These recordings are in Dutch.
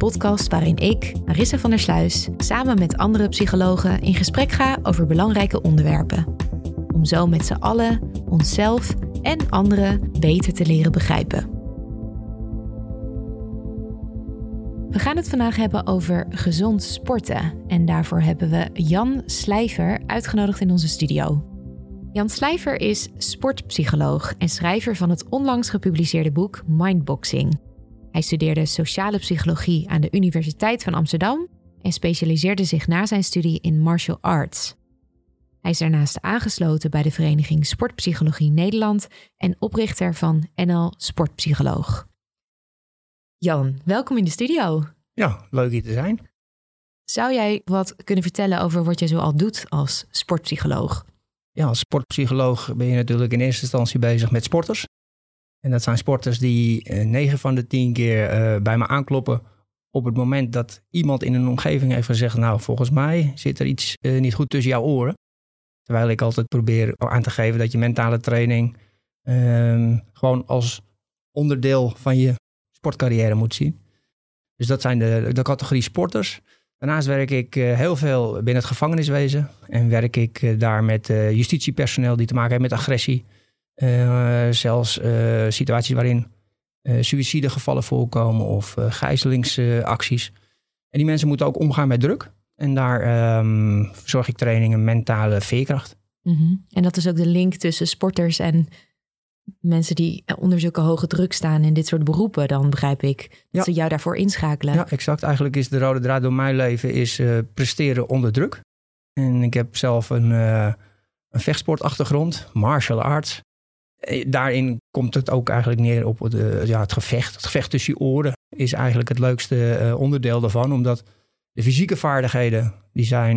Podcast waarin ik, Marissa van der Sluis, samen met andere psychologen in gesprek ga over belangrijke onderwerpen. Om zo met z'n allen onszelf en anderen beter te leren begrijpen. We gaan het vandaag hebben over gezond sporten. En daarvoor hebben we Jan Slijver uitgenodigd in onze studio. Jan Slijver is sportpsycholoog en schrijver van het onlangs gepubliceerde boek Mindboxing. Hij studeerde sociale psychologie aan de Universiteit van Amsterdam en specialiseerde zich na zijn studie in martial arts. Hij is daarnaast aangesloten bij de vereniging Sportpsychologie Nederland en oprichter van NL Sportpsycholoog. Jan, welkom in de studio. Ja, leuk hier te zijn. Zou jij wat kunnen vertellen over wat je zo al doet als sportpsycholoog? Ja, als sportpsycholoog ben je natuurlijk in eerste instantie bezig met sporters. En dat zijn sporters die eh, 9 van de 10 keer eh, bij me aankloppen op het moment dat iemand in een omgeving heeft gezegd, nou volgens mij zit er iets eh, niet goed tussen jouw oren. Terwijl ik altijd probeer aan te geven dat je mentale training ehm, gewoon als onderdeel van je sportcarrière moet zien. Dus dat zijn de, de categorie sporters. Daarnaast werk ik eh, heel veel binnen het gevangeniswezen. En werk ik eh, daar met eh, justitiepersoneel die te maken heeft met agressie. Eh, zelfs eh, situaties waarin uh, suïcidegevallen voorkomen of uh, gijzelingsacties. en die mensen moeten ook omgaan met druk. En daar ehm, verzorg ik trainingen mentale veerkracht. Mhm. En dat is ook de link tussen sporters en mensen die onder zulke hoge druk staan in dit soort beroepen, dan begrijp ik. Dat Ja. ze jou daarvoor inschakelen. Ja, exact. Eigenlijk is de rode draad door mijn leven is eh, presteren onder druk. En ik heb zelf een, eh, een vechtsportachtergrond, martial arts. Eh, Daarin komt het ook eigenlijk neer op het, eh, ja, het gevecht. Het gevecht tussen je oren is eigenlijk het leukste eh, onderdeel daarvan. Omdat de fysieke vaardigheden, die zijn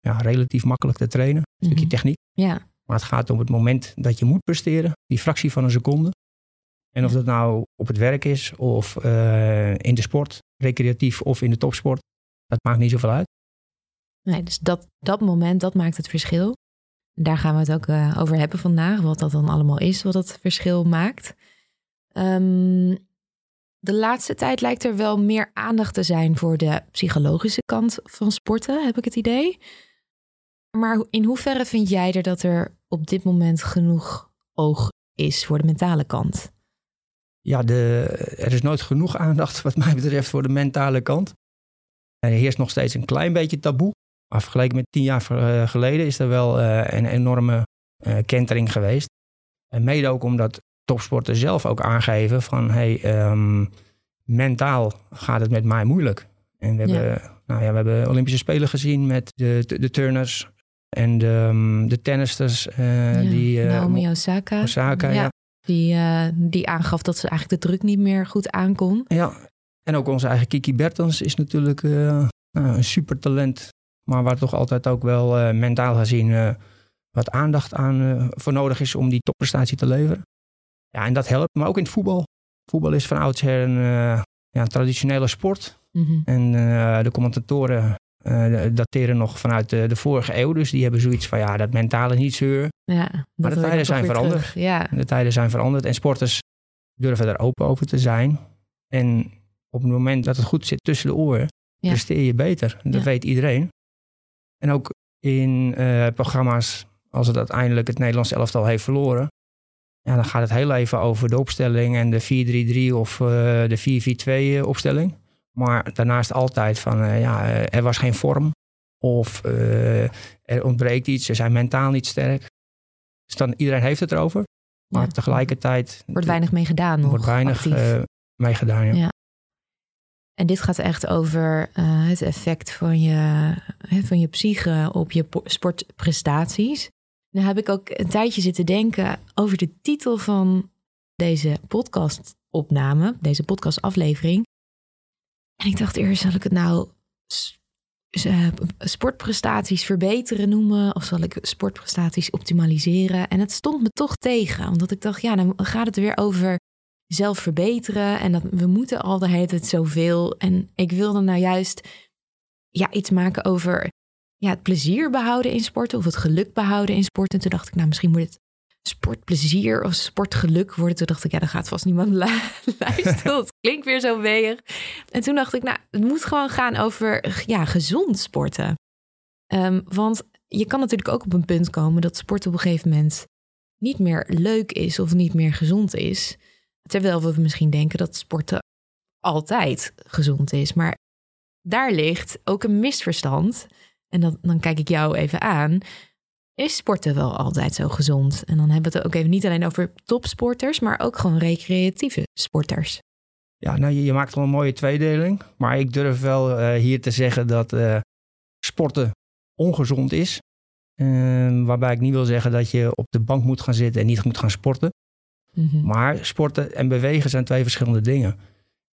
ja, relatief makkelijk te trainen. Een stukje Mhm. techniek. Ja. Maar het gaat om het moment dat je moet presteren, die fractie van een seconde. En of dat nou op het werk is of in de sport, recreatief of in de topsport, dat maakt niet zoveel uit. Nee, dus dat, dat moment, dat maakt het verschil. Daar gaan we het ook eh, over hebben vandaag, wat dat dan allemaal is, wat dat verschil maakt. Ehm, de laatste tijd lijkt er wel meer aandacht te zijn voor de psychologische kant van sporten, heb ik het idee. Maar in hoeverre vind jij er dat er op dit moment genoeg oog is voor de mentale kant? Ja, de, er is nooit genoeg aandacht wat mij betreft voor de mentale kant. Er heerst nog steeds een klein beetje taboe. Maar vergeleken met tien jaar eh, geleden is er wel eh, een enorme eh, kentering geweest. En mede ook omdat topsporters zelf ook aangeven van... hey, ehm, mentaal gaat het met mij moeilijk. En we, Ja. hebben, nou ja, we hebben Olympische Spelen gezien met de, de, de turners en de, ehm, de tennisters. Ja, die, Naomi Osaka. Osaka, ja. Die, die aangaf dat ze eigenlijk de druk niet meer goed aankon. Ja, en ook onze eigen Kiki Bertens is natuurlijk nou, een supertalent. Maar waar toch altijd ook wel eh, mentaal gezien eh, wat aandacht aan eh, voor nodig is om die topprestatie te leveren. Ja, en dat helpt. Maar ook in het voetbal. Voetbal is van oudsher een, ja, een traditionele sport. Mhm. En de commentatoren dateren nog vanuit de, de vorige eeuw. Dus die hebben zoiets van ja, dat mentale niet zeur. Ja, Maar de tijden zijn veranderd. terug. Ja, De tijden zijn veranderd en sporters durven er open over te zijn. En op het moment dat het goed zit tussen de oren, Ja. presteer je beter. Dat weet iedereen. En ook in eh, programma's, als het uiteindelijk het Nederlands elftal heeft verloren, ja, dan gaat het heel even over de opstelling en de 4-3-3 of eh, de 4-4-2 opstelling. Maar daarnaast altijd van, eh, ja, er was geen vorm. Of er ontbreekt iets, ze zijn mentaal niet sterk. Dus dan iedereen heeft het erover. Maar Ja. tegelijkertijd wordt weinig mee gedaan nog. wordt weinig mee gedaan. Ja. Ja. En dit gaat echt over eh, het effect van je, van je psyche op je po- sportprestaties. Nu heb ik ook een tijdje zitten denken over de titel van deze podcastopname, deze podcastaflevering. En ik dacht eerst, zal ik het nou eh, sportprestaties verbeteren noemen? Of zal ik sportprestaties optimaliseren? En het stond me toch tegen, omdat ik dacht, ja, dan gaat het weer over zelf verbeteren. En dat we moeten al de hele tijd zoveel. En ik wilde nou juist ja, iets maken over ja, het plezier behouden in sporten. Of het geluk behouden in sporten. En toen dacht ik, nou misschien moet het sportplezier of sportgeluk worden. Toen dacht ik, ja, dan gaat vast niemand lu- luisteren. Dat klinkt weer zo weeg. En toen dacht ik, nou, het moet gewoon gaan over ja, gezond sporten. Ehm, want je kan natuurlijk ook op een punt komen dat sport op een gegeven moment niet meer leuk is of niet meer gezond is. Terwijl we misschien denken dat sporten altijd gezond is. Maar daar ligt ook een misverstand. En dan, dan kijk ik jou even aan. Is sporten wel altijd zo gezond? En dan hebben we het ook even niet alleen over topsporters, maar ook gewoon recreatieve sporters. Ja, nou, je, je maakt wel een mooie tweedeling. Maar ik durf wel eh, hier te zeggen dat eh, sporten ongezond is. Eh, waarbij ik niet wil zeggen dat je op de bank moet gaan zitten en niet moet gaan sporten. Mhm. Maar sporten en bewegen zijn twee verschillende dingen.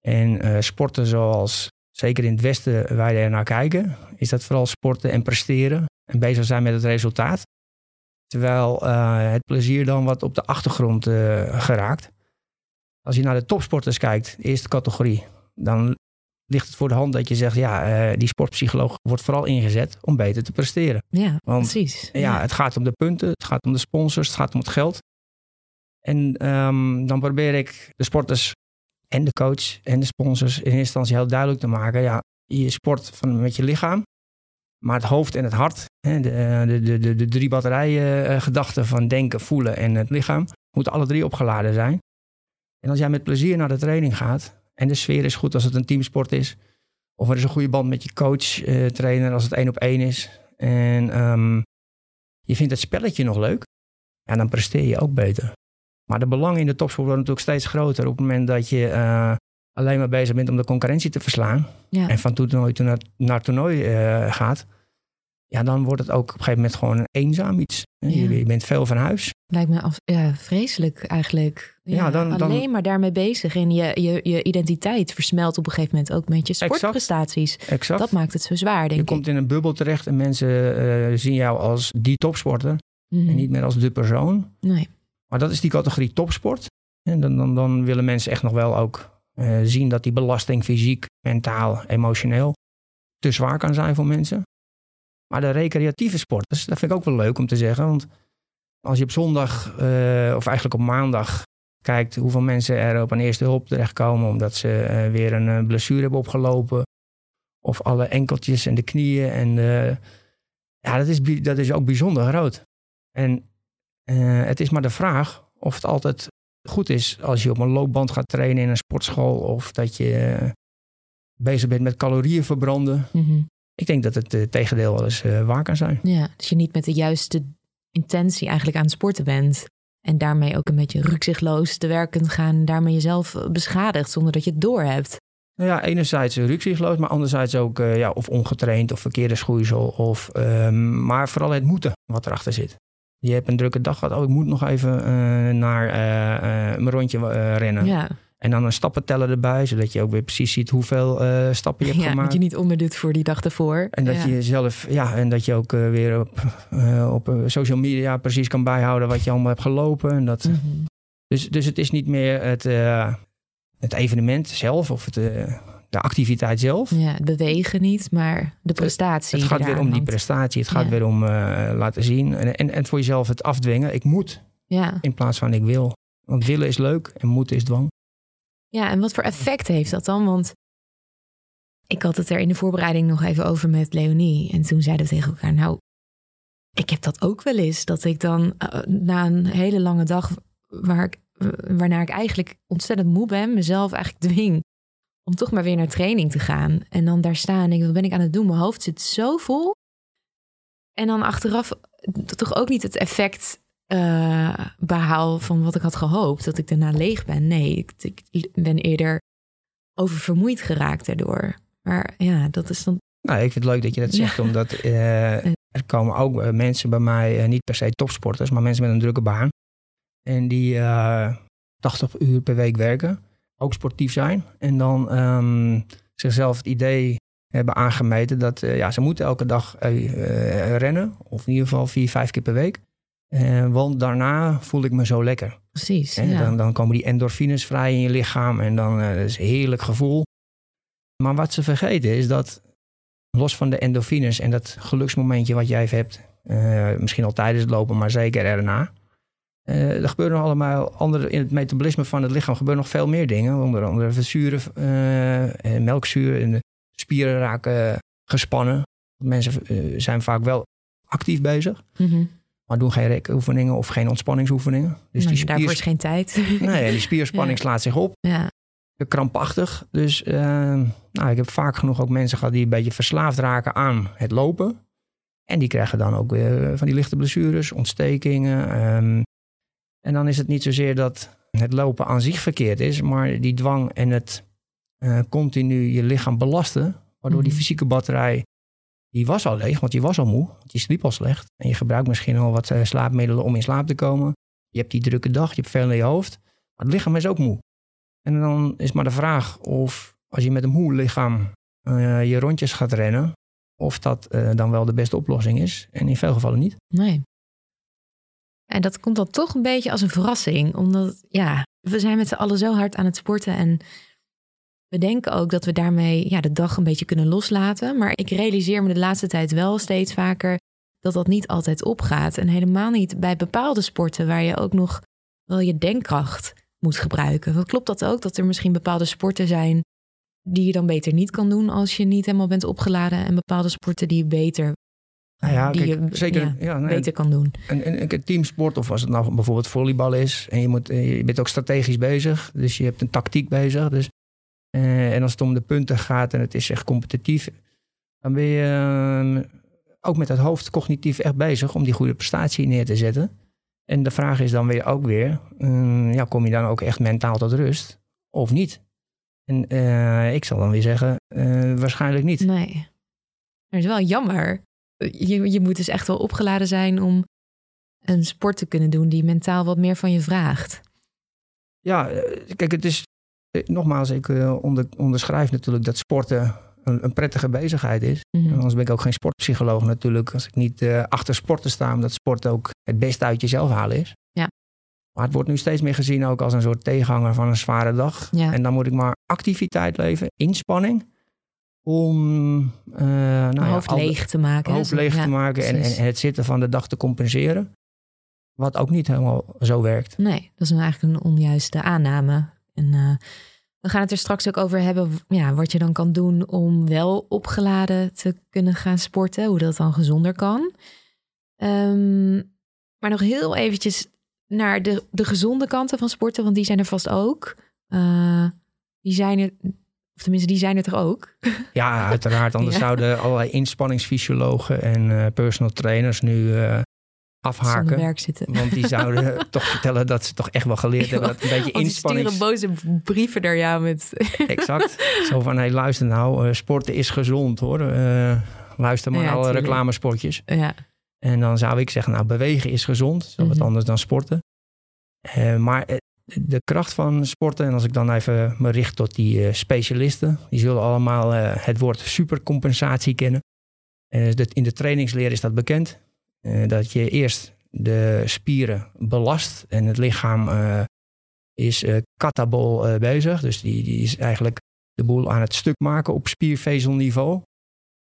En eh, sporten zoals, zeker in het Westen, wij er naar kijken, is dat vooral sporten en presteren en bezig zijn met het resultaat. Terwijl eh, het plezier dan wat op de achtergrond eh, geraakt. Als je naar de topsporters kijkt, de eerste categorie, dan ligt het voor de hand dat je zegt, ja, die sportpsycholoog wordt vooral ingezet om beter te presteren. Ja, Want precies. ja, het gaat om de punten, het gaat om de sponsors, het gaat om het geld. En ehm, dan probeer ik de sporters en de coach en de sponsors in eerste instantie heel duidelijk te maken. Ja, je sport van, met je lichaam, maar het hoofd en het hart, hè, de, de, de, de, de drie batterijen eh, gedachten van denken, voelen en het lichaam, moeten alle drie opgeladen zijn. En als jij met plezier naar de training gaat en de sfeer is goed als het een teamsport is, of er is een goede band met je coach, eh, trainer als het één op één is, en ehm, je vindt het spelletje nog leuk, ja, dan presteer je ook beter. Maar de belangen in de topsport worden natuurlijk steeds groter op het moment dat je eh, alleen maar bezig bent om de concurrentie te verslaan. Ja. En van toernooi toe naar, naar toernooi eh, gaat. Ja, dan wordt het ook op een gegeven moment gewoon een eenzaam iets. Ja. Je, je bent veel van huis. Lijkt me af, ja, vreselijk eigenlijk. Ja, dan- dan- alleen maar daarmee bezig. En je, je, je identiteit versmelt op een gegeven moment ook met je sportprestaties. Exact. Dat maakt het zo zwaar, denk je ik. komt in een bubbel terecht en mensen eh, zien jou als die topsporter. Mhm. En niet meer als de persoon. Nee. Maar dat is die categorie topsport. En dan, dan, dan willen mensen echt nog wel ook eh, zien dat die belasting fysiek, mentaal, emotioneel te zwaar kan zijn voor mensen. Maar de recreatieve sporters, dat vind ik ook wel leuk om te zeggen. Want als je op zondag, eh, of eigenlijk op maandag, kijkt hoeveel mensen er op een eerste hulp terechtkomen omdat ze eh, weer een blessure hebben opgelopen. Of alle enkeltjes en de knieën. En ja, dat is, dat is ook bijzonder groot. En eh, het is maar de vraag of het altijd goed is als je op een loopband gaat trainen in een sportschool. Of dat je eh, bezig bent met calorieën verbranden. Mhm. Ik denk dat het eh, tegendeel wel eens waar kan zijn. Ja, dus je niet met de juiste intentie eigenlijk aan het sporten bent. En daarmee ook een beetje rukzichtloos te werk kunt gaan. Daarmee jezelf beschadigt zonder dat je het doorhebt. Nou ja, enerzijds rukzichtloos, maar anderzijds ook ja, of ongetraind of verkeerde schoeisel. Of, ehm, maar vooral het moeten wat erachter zit. Je hebt een drukke dag gehad. Oh, ik moet nog even eh, naar eh, eh, mijn rondje rennen. Ja, En dan een stappenteller erbij, zodat je ook weer precies ziet hoeveel stappen je hebt ja gemaakt. dat je niet onderdoet voor die dag ervoor. En dat ja. je zelf, ja, en dat je ook weer op, op social media precies kan bijhouden wat je allemaal hebt gelopen. En dat, Mhm. dus, dus het is niet meer het, het evenement zelf of het, de activiteit zelf. Ja, het bewegen niet, maar de prestatie. Het gaat die weer om die prestatie. Het gaat Ja. weer om eh, laten zien. En, en, en voor jezelf het afdwingen. Ik moet Ja. in plaats van ik wil. Want willen is leuk en moeten is dwang. ja, en wat voor effect heeft dat dan? Want ik had het er in de voorbereiding nog even over met Leonie. En toen zeiden we tegen elkaar, nou, ik heb dat ook wel eens. Dat ik dan eh, na een hele lange dag, waar ik, waarna ik eigenlijk ontzettend moe ben, mezelf eigenlijk dwing om toch maar weer naar training te gaan. En dan daar staan en denk, wat ben ik aan het doen? Mijn hoofd zit zo vol. En dan achteraf toch ook niet het effect uh, behaal van wat ik had gehoopt, dat ik daarna leeg ben. Nee, ik, ik ben eerder oververmoeid geraakt daardoor. Maar ja, dat is dan. Nou, ik vind het leuk dat je dat zegt, omdat uh, er komen ook mensen bij mij, niet per se topsporters, maar mensen met een drukke baan. En die 80 uur per week werken, ook sportief zijn. En dan um, zichzelf het idee hebben aangemeten dat ja, ze moeten elke dag rennen, of in ieder geval vier, vijf keer per week. Uh, want daarna voel ik me zo lekker. Precies. Ja. Dan, dan, komen die endorfines vrij in je lichaam en dan is een heerlijk gevoel. Maar wat ze vergeten is dat, los van de endorfines en dat geluksmomentje wat jij hebt, misschien al tijdens het lopen, maar zeker erna. Er gebeuren nog allemaal andere, in het metabolisme van het lichaam gebeuren nog veel meer dingen. Onder andere verzuren, melkzuur en de spieren raken gespannen. Mensen zijn vaak wel actief bezig. Mm -hmm maar doen geen rekoefeningen of geen ontspanningsoefeningen. Dus die spier... daarvoor is geen tijd. Nee, die spierspanning ja. slaat zich op. Ja. Krampachtig. Dus uh, nou, ik heb vaak genoeg ook mensen gehad die een beetje verslaafd raken aan het lopen. En die krijgen dan ook weer van die lichte blessures, ontstekingen. Um, en dan is het niet zozeer dat het lopen aan zich verkeerd is, maar die dwang en het uh, continu je lichaam belasten, waardoor die fysieke batterij die was al leeg, want je was al moe. Want je sliep al slecht. En je gebruikt misschien al wat uh, slaapmiddelen om in slaap te komen. Je hebt die drukke dag, je hebt veel in je hoofd. Maar het lichaam is ook moe. En dan is maar de vraag of als je met een moe lichaam uh, je rondjes gaat rennen, of dat dan wel de beste oplossing is. En in veel gevallen niet. Nee. En dat komt dan toch een beetje als een verrassing. Omdat, ja, we zijn met z'n allen zo hard aan het sporten. En we denken ook dat we daarmee ja, de dag een beetje kunnen loslaten. Maar ik realiseer me de laatste tijd wel steeds vaker dat dat niet altijd opgaat. En helemaal niet bij bepaalde sporten waar je ook nog wel je denkkracht moet gebruiken. Klopt dat ook? Dat er misschien bepaalde sporten zijn die je dan beter niet kan doen als je niet helemaal bent opgeladen. En bepaalde sporten die je beter, nou ja, die kijk, je zeker, ja, beter kan doen. Een, een, een teamsport, of als het nou bijvoorbeeld volleybal is. En je, moet, je bent ook strategisch bezig. Dus je hebt een tactiek bezig. Dus uh, en als het om de punten gaat en het is echt competitief, dan ben je uh, ook met het hoofd cognitief echt bezig om die goede prestatie neer te zetten. En de vraag is dan weer ook weer, uh, ja, kom je dan ook echt mentaal tot rust of niet? En eh, ik zal dan weer zeggen, waarschijnlijk niet. Nee. Dat is wel jammer. Je, je moet dus echt wel opgeladen zijn om een sport te kunnen doen die mentaal wat meer van je vraagt. Ja, kijk, het is eh, nogmaals, ik uh, onder, onderschrijf natuurlijk dat sporten een, een prettige bezigheid is. En anders ben ik ook geen sportpsycholoog natuurlijk. Als ik niet uh, achter sporten sta, omdat sport ook het beste uit jezelf halen is. Ja. Maar het wordt nu steeds meer gezien ook als een soort tegenhanger van een zware dag. Ja. En dan moet ik maar activiteit leven, inspanning. Om uh, nou ja, hoofd leeg te maken. Hoofd leeg ja, te maken en, en, het zitten van de dag te compenseren. Wat ook niet helemaal zo werkt. Nee, dat is eigenlijk een onjuiste aanname. En uh, we gaan het er straks ook over hebben, ja, wat je dan kan doen om wel opgeladen te kunnen gaan sporten, hoe dat dan gezonder kan. Um, maar nog heel eventjes naar de, de gezonde kanten van sporten, want die zijn er vast ook. Uh, die zijn er, of tenminste, die zijn er toch ook? Ja, uiteraard. Anders Ja. zouden allerlei inspanningsfysiologen en uh, personal trainers nu uh, Zonder afhaken. werk zitten. Want die zouden toch vertellen dat ze toch echt wel geleerd hebben dat een beetje Want die sturen boze brieven naar jou met... Exact. Zo van, hé, luister nou, uh, sporten is gezond hoor. Luister maar Ja, naar alle tuurlijk. reclamespotjes. ja, En dan zou ik zeggen, nou, bewegen is gezond. Dat is wel Mhm. wat anders dan sporten. Eh, maar eh, de kracht van sporten, en als ik dan even me richt tot die eh, specialisten, die zullen allemaal eh, het woord supercompensatie kennen. Eh, dat in de trainingsleer is dat bekend. Dat je eerst de spieren belast en het lichaam is katabol bezig. Dus die, die is eigenlijk de boel aan het stuk maken op spiervezelniveau.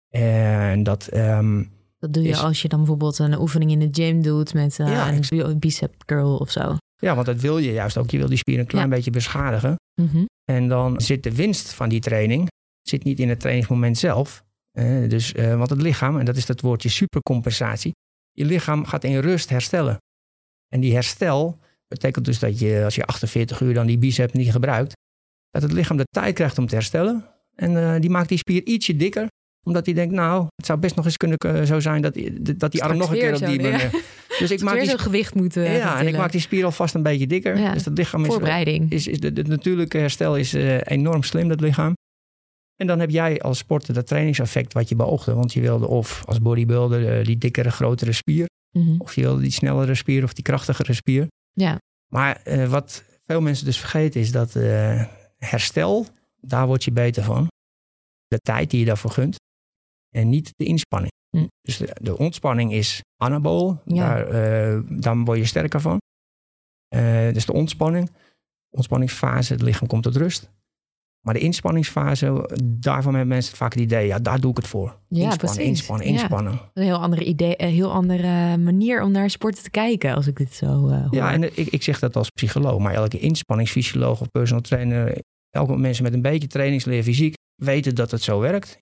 En dat ehm, dat doe je Is- als je dan bijvoorbeeld een oefening in de gym doet met Ja, een bi- bicep curl of zo. Ja, want dat wil je juist ook. Je wil die spieren een klein Ja. beetje beschadigen. Mhm. En dan zit de winst van die training zit niet in het trainingsmoment zelf. Eh, dus, eh, want het lichaam, en dat is dat woordje supercompensatie, je lichaam gaat in rust herstellen. En die herstel betekent dus dat je, als je 48 uur dan die bicep niet gebruikt, dat het lichaam de tijd krijgt om te herstellen. En eh, die maakt die spier ietsje dikker, omdat hij denkt, nou, het zou best nog eens kunnen eh, zo zijn dat, die- dat die arm nog een keer op die manier Dus ik maak weer zo'n gewicht moeten. Ja, en ik maak die spier alvast een beetje dikker. Ja. Dus dat lichaam is. Voorbereiding. Is, de natuurlijke herstel is uh, enorm slim, dat lichaam. En dan heb jij als sporter dat trainingseffect wat je beoogde. Want je wilde of als bodybuilder uh, die dikkere, grotere spier. Mm -hmm. Of je wilde die snellere spier of die krachtigere spier. Ja. Maar uh, wat veel mensen dus vergeten is dat herstel, daar word je beter van. De tijd die je daarvoor gunt. En niet de inspanning. Hm. Dus de, de, ontspanning is anabool. Ja. Daar, uh, daar word je sterker van. Uh, dus de ontspanning. Ontspanningsfase, het lichaam komt tot rust. Maar de inspanningsfase, daarvan hebben mensen vaak het idee, ja, daar doe ik het voor. Ja, inspannen, precies. inspannen, inspannen. Ja. Een heel andere idee, een heel andere manier om naar sporten te kijken, als ik dit zo uh, hoor. Ja, en ik, ik zeg dat als psycholoog, maar elke inspanningsfysioloog of personal trainer, elke mensen met een beetje trainingsleer fysiek, weten dat het zo werkt.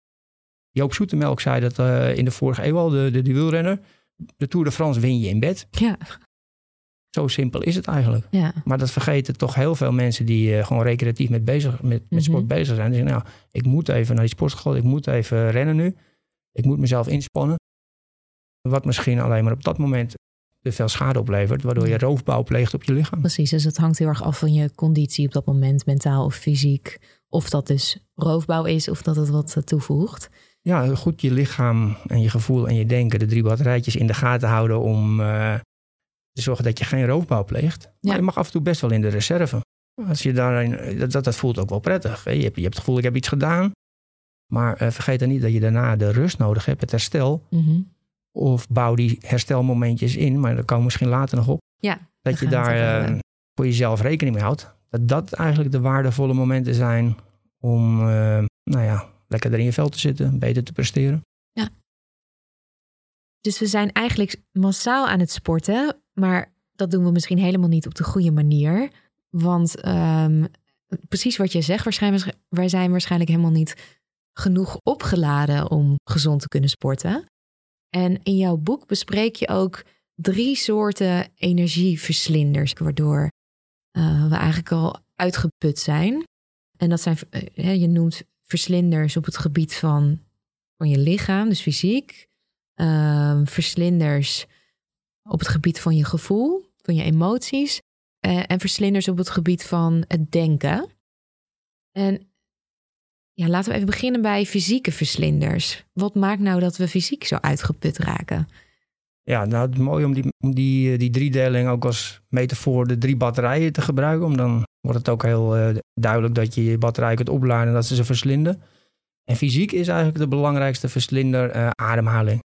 Joop Zoetemelk zei dat uh, in de vorige eeuw al, de, de, de wielrenner. De Tour de France win je in bed. Ja. Zo simpel is het eigenlijk. Ja. Maar dat vergeten toch heel veel mensen die uh, gewoon recreatief met, bezig, met, met Mhm. sport bezig zijn. Die zeggen, nou, ik moet even naar die sportschool, ik moet even rennen nu. Ik moet mezelf inspannen. Wat misschien alleen maar op dat moment te veel schade oplevert, waardoor je roofbouw pleegt op je lichaam. Precies, dus het hangt heel erg af van je conditie op dat moment, mentaal of fysiek. Of dat dus roofbouw is of dat het wat toevoegt. Ja, goed je lichaam en je gevoel en je denken, de drie batterijtjes in de gaten houden om uh, te zorgen dat je geen roofbouw pleegt. Maar je mag af en toe best wel in de reserve. Als je daarin, dat, dat, dat voelt ook wel prettig. Hè? Je, hebt, je hebt het gevoel, ik heb iets gedaan. Maar uh, vergeet dan niet dat je daarna de rust nodig hebt, het herstel. Mhm. Of bouw die herstelmomentjes in, maar daar komen we misschien later nog op. Ja, Dat je daar uh, hebben. voor jezelf rekening mee houdt. Dat dat eigenlijk de waardevolle momenten zijn om, nou ja, lekker er in je vel te zitten, beter te presteren. Dus we zijn eigenlijk massaal aan het sporten, maar dat doen we misschien helemaal niet op de goede manier. Want um, precies wat je zegt, waarschijnlijk, wij zijn waarschijnlijk helemaal niet genoeg opgeladen om gezond te kunnen sporten. En in jouw boek bespreek je ook drie soorten energieverslinders, waardoor uh, we eigenlijk al uitgeput zijn. En dat zijn, uh, je noemt verslinders op het gebied van, van je lichaam, dus fysiek. Uh, verslinders op het gebied van je gevoel, van je emoties. Uh, en verslinders op het gebied van het denken. En ja, laten we even beginnen bij fysieke verslinders. Wat maakt nou dat we fysiek zo uitgeput raken? Ja, nou, het is mooi om die, om die, die driedeling ook als metafoor de drie batterijen te gebruiken. Om dan wordt het ook heel uh, duidelijk dat je je batterij kunt opladen en dat ze ze verslinden. En fysiek is eigenlijk de belangrijkste verslinder uh, ademhaling.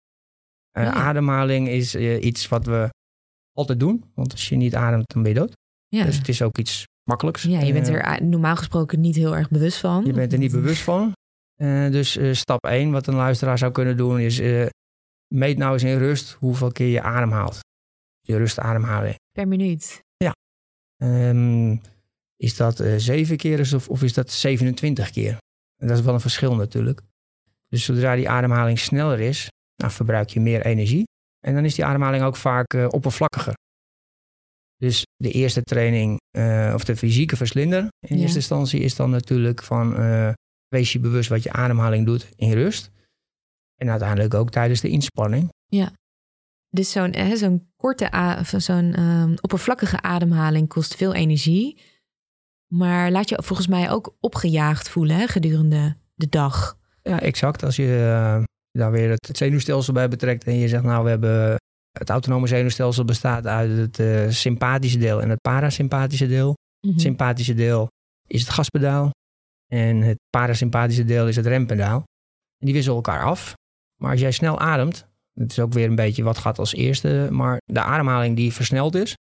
Uh, ja. Ademhaling is iets wat we altijd doen. Want als je niet ademt, dan ben je dood. Ja. Dus het is ook iets makkelijks. Ja, je bent er normaal gesproken niet heel erg bewust van. Je bent er niet bewust van. dus stap 1, wat een luisteraar zou kunnen doen, is meet nou eens in rust hoeveel keer je ademhaalt. Je rustademhaling. Per minuut? Ja. Um, is dat uh, 7 keer of, of is dat 27 keer? En dat is wel een verschil natuurlijk. Dus zodra die ademhaling sneller is, nou, verbruik je meer energie. En dan is die ademhaling ook vaak uh, oppervlakkiger. Dus de eerste training, uh, of de fysieke verslinder in Ja. eerste instantie, is dan natuurlijk van wees je bewust wat je ademhaling doet in rust. En uiteindelijk ook tijdens de inspanning. Ja. Dus zo'n zo'n korte, zo'n um, oppervlakkige ademhaling kost veel energie. Maar laat je volgens mij ook opgejaagd voelen hè, gedurende de dag. Ja, exact. Als je uh, daar weer het, zenuwstelsel bij betrekt en je zegt, nou, we hebben het autonome zenuwstelsel bestaat uit het uh, sympathische deel en het parasympathische deel. Mhm. Het sympathische deel is het gaspedaal en het parasympathische deel is het rempedaal. En die wisselen elkaar af. Maar als jij snel ademt, het is ook weer een beetje wat gaat als eerste, maar de ademhaling die versneld is,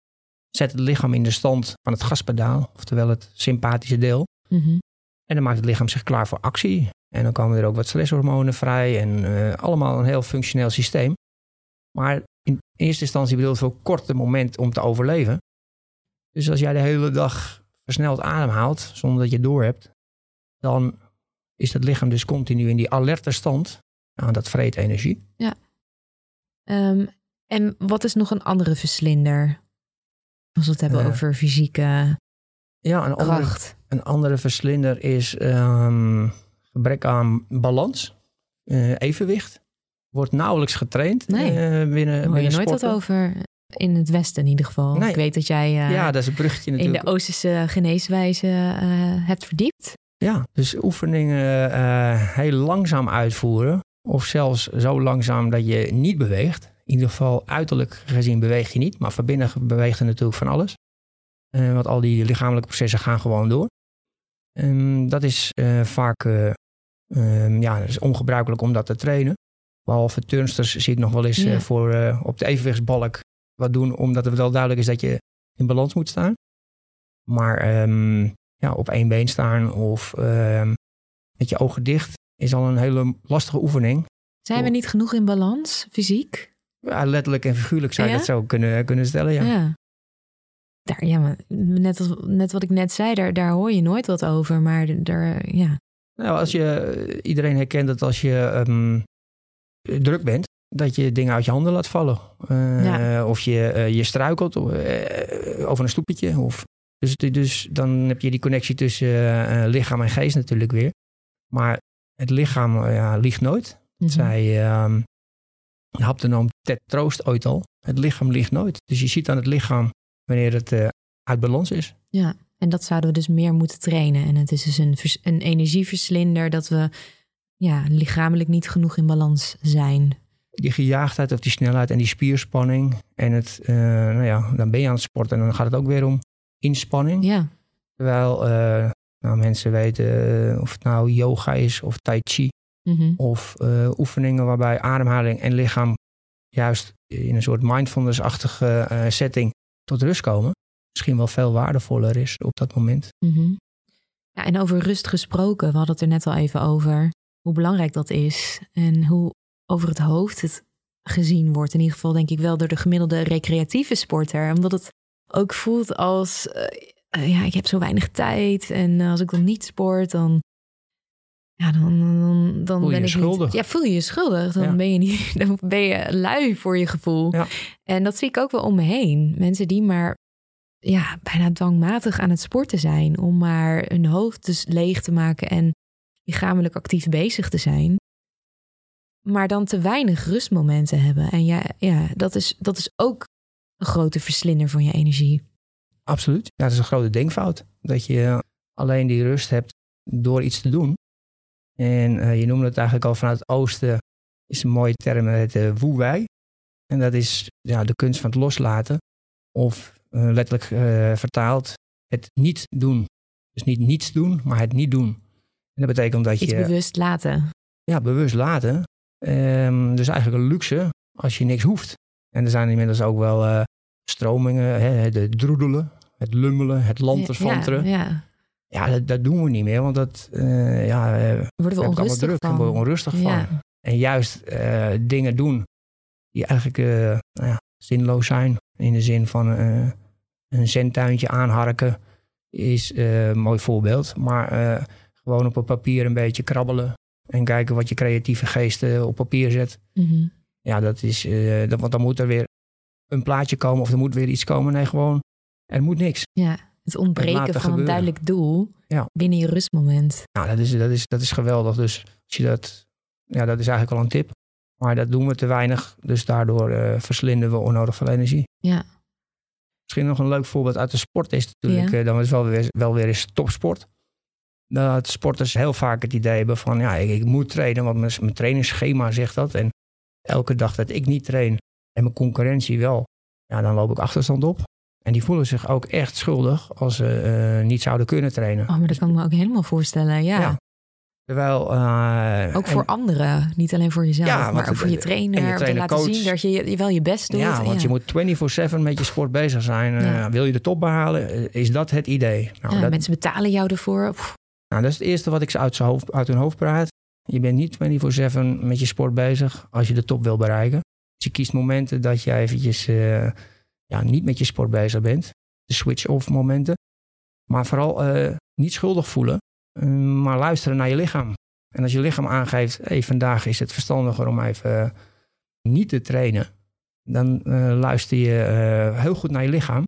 zet het lichaam in de stand van het gaspedaal, oftewel het sympathische deel. Mhm. En dan maakt het lichaam zich klaar voor actie. En dan komen er ook wat stresshormonen vrij en uh, allemaal een heel functioneel systeem. Maar in eerste instantie bedoelt het voor korte moment om te overleven. Dus als jij de hele dag versneld ademhaalt, zonder dat je het door hebt, dan is het lichaam dus continu in die alerte stand. Nou, dat vreet energie. Ja. Um, en wat is nog een andere verslinder? Als we het hebben Uh, over fysieke Ja, een andere, kracht. een andere verslinder is um, gebrek aan balans, uh, evenwicht. Wordt nauwelijks getraind Nee. uh, binnen, hoor je nooit wat over. in het Westen in ieder geval. Nee. Ik weet dat jij eh, ja, dat is een bruggetje in natuurlijk. de Oosterse geneeswijze eh, hebt verdiept. Ja, dus oefeningen eh, heel langzaam uitvoeren. Of zelfs zo langzaam dat je niet beweegt. In ieder geval uiterlijk gezien beweeg je niet. Maar van binnen beweegt er natuurlijk van alles. Eh, want al die lichamelijke processen gaan gewoon door. Ehm, dat is eh, vaak eh, ehm, ja, dat is ongebruikelijk om dat te trainen. Behalve turnsters zie ik nog wel eens Ja. voor, op de evenwichtsbalk wat doen. Omdat het wel duidelijk is dat je in balans moet staan. Maar ehm, ja, op één been staan of met je ogen dicht is al een hele lastige oefening. Zijn we niet genoeg in balans, fysiek? Ja, letterlijk en figuurlijk zou je Ja? dat zo kunnen, kunnen stellen. Ja. Daar, ja, maar net, als, net wat ik net zei, daar, daar hoor je nooit wat over. Maar daar, ja. Nou, als je, iedereen herkent dat als je ehm, druk bent, dat je dingen uit je handen laat vallen. Eh, Ja. Of je, eh, je struikelt eh, over een stoepetje. Of, dus, dus dan heb je die connectie tussen eh, lichaam en geest natuurlijk weer. Maar het lichaam eh, ja, liegt nooit. Mhm. zei ehm de haptonoom Ted Troost ooit al. Het lichaam liegt nooit. Dus je ziet aan het lichaam wanneer het eh, uit balans is. Ja, en dat zouden we dus meer moeten trainen. En het is dus een, vers- een energieverslinder dat we ja, lichamelijk niet genoeg in balans zijn. Die gejaagdheid of die snelheid en die spierspanning. En het, eh, nou ja, dan ben je aan het sporten en dan gaat het ook weer om inspanning. Ja, Terwijl eh, nou, mensen weten eh, of het nou yoga is of tai chi. mhm. Of eh, oefeningen waarbij ademhaling en lichaam juist in een soort mindfulness-achtige eh, setting tot rust komen. Misschien wel veel waardevoller is op dat moment. Mhm. Ja, en over rust gesproken, we hadden het er net al even over hoe belangrijk dat is en hoe over het hoofd het gezien wordt. In ieder geval denk ik wel door de gemiddelde recreatieve sporter, omdat het ook voelt als eh, ja, ik heb zo weinig tijd en eh, als ik dan niet sport, dan ja, dan, dan, dan Voel je ben je ik schuldig. niet. Ja, voel je je schuldig. Dan Ja. ben je niet, dan ben je lui voor je gevoel. Ja. En dat zie ik ook wel om me heen. Mensen die maar ja, bijna dwangmatig aan het sporten zijn om maar hun hoofd dus leeg te maken en lichamelijk actief bezig te zijn. Maar dan te weinig rustmomenten hebben. En ja, ja dat, is, dat is ook een grote verslinder van je energie. Absoluut. Ja, dat is een grote denkfout. Dat je alleen die rust hebt door iets te doen. En eh, je noemde het eigenlijk al vanuit het oosten, is een mooie term, het uh. En dat is ja, de kunst van het loslaten. Of eh, letterlijk vertaald, het niet doen. Dus niet niets doen, maar het niet doen. En dat betekent dat Iets je... bewust laten. Ja, bewust laten. Ehm, dus eigenlijk een luxe als je niks hoeft. En er zijn inmiddels ook wel stromingen, hè, de droedelen, het lummelen, het lantersvanteren. Ja, ja. Ja, dat, dat doen we niet meer, want dat, eh, ja, eh, Worden we het onrustig druk van. worden we onrustig van. En juist eh, dingen doen die eigenlijk nou ja, zinloos zijn. In de zin van een zentuintje aanharken is een mooi voorbeeld. Maar gewoon op een papier een beetje krabbelen en kijken wat je creatieve geest op papier zet. Mhm. Ja, dat is, dat, want dan moet er weer een plaatje komen of er moet weer iets komen. Nee, gewoon, er moet niks. ja, het ontbreken van een duidelijk doel Ja. binnen je rustmoment. Nou, dat is, dat, is, dat is geweldig. Dus als je dat, ja, dat is eigenlijk al een tip. Maar dat doen we te weinig. Dus daardoor eh, verslinden we onnodig veel energie. Ja. Misschien nog een leuk voorbeeld uit de sport is natuurlijk. Ja. eh, dan is wel weer, wel weer eens topsport. Dat sporters heel vaak het idee hebben van ja, ik, ik moet trainen, want mijn, mijn trainingsschema zegt dat. En elke dag dat ik niet train en mijn concurrentie wel, ja, dan loop ik achterstand op. En die voelen zich ook echt schuldig als ze eh, niet zouden kunnen trainen. Oh, maar dat kan ik me ook helemaal voorstellen. Ja. Ja. Terwijl. eh, Ook en- voor anderen, niet alleen voor jezelf, Ja, maar ook voor je trainer. je om te trainer, laten coach. zien dat je, je wel je best doet. Ja, want je moet 24-7 met je sport bezig zijn. Eh, wil je de top behalen? Eh, Is dat het idee? Nou, dat, Mensen betalen jou ervoor. Pff, nou, dat is het eerste wat ik ze uit, hoofd, uit hun hoofd praat. Je bent niet 24-7 met je sport bezig als je de top wil bereiken. Je kiest momenten dat je eventjes eh, ja, niet met je sport bezig bent. De switch-off momenten. Maar vooral eh, niet schuldig voelen, eh, maar luisteren naar je lichaam. En als je lichaam aangeeft, hey, vandaag is het verstandiger om even niet te trainen. Dan luister je heel goed naar je lichaam.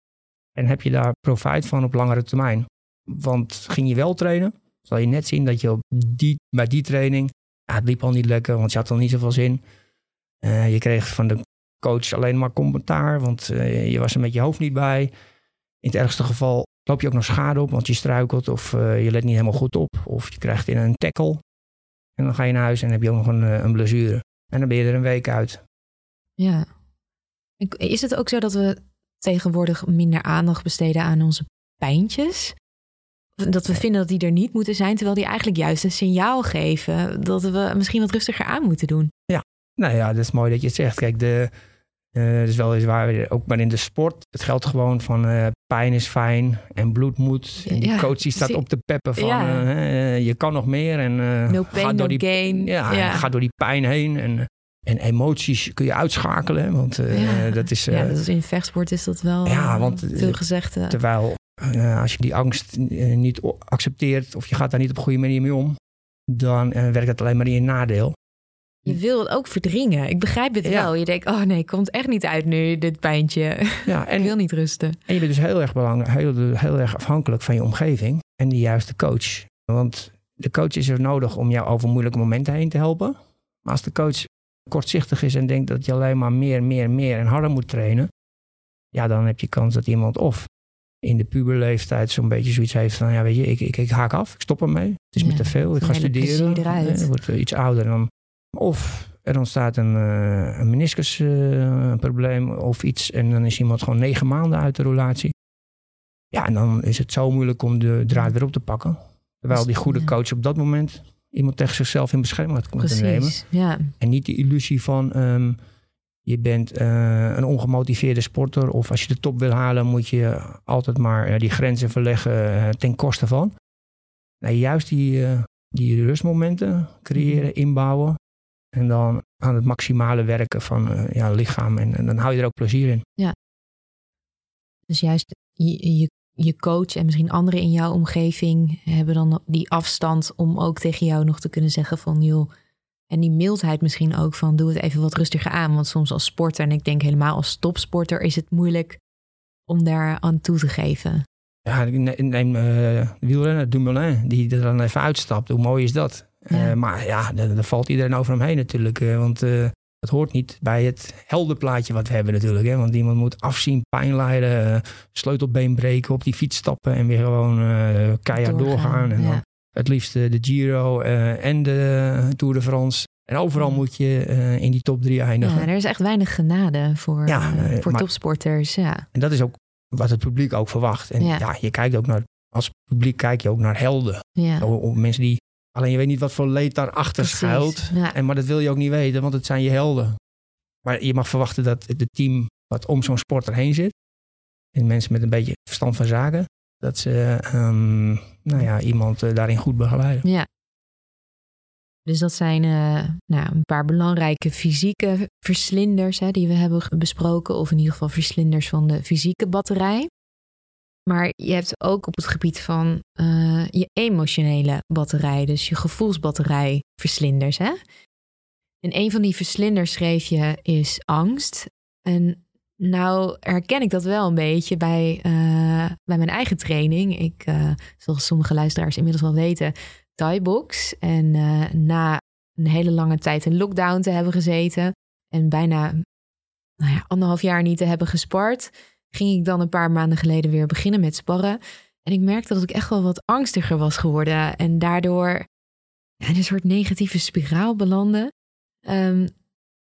En heb je daar profijt van op langere termijn. Want ging je wel trainen, zal je net zien dat je die, bij die training... Ja, het liep al niet lekker, want je had al niet zoveel zin. Eh, je kreeg van de coach alleen maar commentaar, want je was er met je hoofd niet bij. In het ergste geval loop je ook nog schade op, want je struikelt of je let niet helemaal goed op. Of je krijgt in een tackle. En dan ga je naar huis en heb je ook nog een, een blessure. En dan ben je er een week uit. Ja. Is het ook zo dat we tegenwoordig minder aandacht besteden aan onze pijntjes? Dat we vinden dat die er niet moeten zijn, terwijl die eigenlijk juist een signaal geven dat we misschien wat rustiger aan moeten doen. Ja, nou ja, dat is mooi dat je het zegt. Kijk, de, uh, dat is wel eens waar, ook maar in de sport. Het geldt gewoon van uh, pijn is fijn en bloed moet. En die coach die staat op de peppen van uh, je kan nog meer. En, no pain, ga door no die, gain. Ja, ja. ga door die pijn heen. En, en emoties kun je uitschakelen. Want dat is... ja, dat is in vechtsport is dat wel ja, want, veel gezegd. Terwijl als je die angst niet accepteert of je gaat daar niet op een goede manier mee om, dan werkt dat alleen maar in je nadeel. Je wil het ook verdringen. Ik begrijp het wel. Je denkt, oh nee, komt echt niet uit nu, dit pijntje. Ja, en, ik wil niet rusten. En je bent dus heel erg belangrijk, heel, heel erg afhankelijk van je omgeving en de juiste coach. Want de coach is er nodig om jou over moeilijke momenten heen te helpen. Maar als de coach kortzichtig is en denkt dat je alleen maar meer, meer, meer en harder moet trainen, ja, dan heb je kans dat iemand of in de puberleeftijd zo'n beetje zoiets heeft van, ja, weet je, ik, ik, ik haak af, ik stop ermee. Het is me te veel, ik ga studeren. Ik word iets ouder en dan of er ontstaat een, uh, een meniscusprobleem uh, of iets en dan is iemand gewoon negen maanden uit de relatie. Ja, en dan is het zo moeilijk om de draad weer op te pakken. Terwijl die goede coach op dat moment iemand tegen zichzelf in bescherming had kunnen nemen. Ja. En niet de illusie van um, je bent uh, een ongemotiveerde sporter of als je de top wil halen moet je altijd maar die grenzen verleggen ten koste van. Nee, juist die, die rustmomenten creëren, mhm. inbouwen. En dan aan het maximale werken van uh, ja, lichaam. En, en, dan hou je er ook plezier in. Ja. Dus juist je, je, je coach en misschien anderen in jouw omgeving hebben dan die afstand om ook tegen jou nog te kunnen zeggen van joh. En die mildheid misschien ook van doe het even wat rustiger aan. Want soms als sporter, en ik denk helemaal als topsporter, is het moeilijk om daar aan toe te geven. Ja, neem uh, wielrenner Dumoulin, die er dan even uitstapt. Hoe mooi is dat? Eh, maar ja, daar valt iedereen over hem heen natuurlijk. Uh, want dat hoort niet bij het heldenplaatje wat we hebben natuurlijk. Hè? Want iemand moet afzien, pijn lijden, sleutelbeen breken, op die fiets stappen en weer gewoon keihard doorgaan. En dan het liefst de Giro en de Tour de France. En overal moet je in die top drie eindigen. Ja, er is echt weinig genade voor, voor topsporters. Ja. En dat is ook wat het publiek ook verwacht. En ja, je kijkt ook naar, als publiek kijk je ook naar helden. Ja. Mensen die Alleen je weet niet wat voor leed daarachter schuilt. En, maar dat wil je ook niet weten, want het zijn je helden. Maar je mag verwachten dat het team wat om zo'n sporter heen zit. En mensen met een beetje verstand van zaken. Dat ze um, nou ja, iemand uh, daarin goed begeleiden. Ja. Dus dat zijn uh, nou, een paar belangrijke fysieke verslinders hè, die we hebben besproken. Of in ieder geval verslinders van de fysieke batterij. Maar je hebt ook op het gebied van uh, je emotionele batterij, dus je gevoelsbatterij, verslinders. Hè? En een van die verslinders schreef je is angst. En nou herken ik dat wel een beetje bij, uh, bij mijn eigen training. Ik, uh, zoals sommige luisteraars inmiddels wel weten, Thai-box. En na een hele lange tijd in lockdown te hebben gezeten en bijna nou ja, anderhalf jaar niet te hebben gespart ging ik dan een paar maanden geleden weer beginnen met sparren. En ik merkte dat ik echt wel wat angstiger was geworden. En daardoor in een soort negatieve spiraal belandde. Um,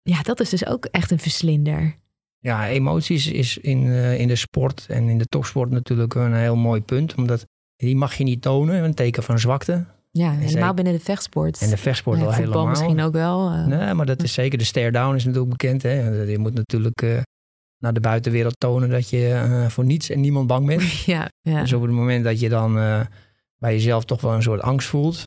ja, dat is dus ook echt een verslinder. Ja, emoties is in, uh, in de sport en in de topsport natuurlijk een heel mooi punt. Omdat die mag je niet tonen, een teken van zwakte. Ja, helemaal binnen de vechtsport. En de vechtsport ja, wel helemaal. misschien ook wel. Uh, nee, maar dat is zeker. De stare down is natuurlijk bekend. Hè? Je moet natuurlijk uh, naar de buitenwereld tonen dat je uh, voor niets en niemand bang bent. Ja, ja. Dus op het moment dat je dan uh, bij jezelf toch wel een soort angst voelt,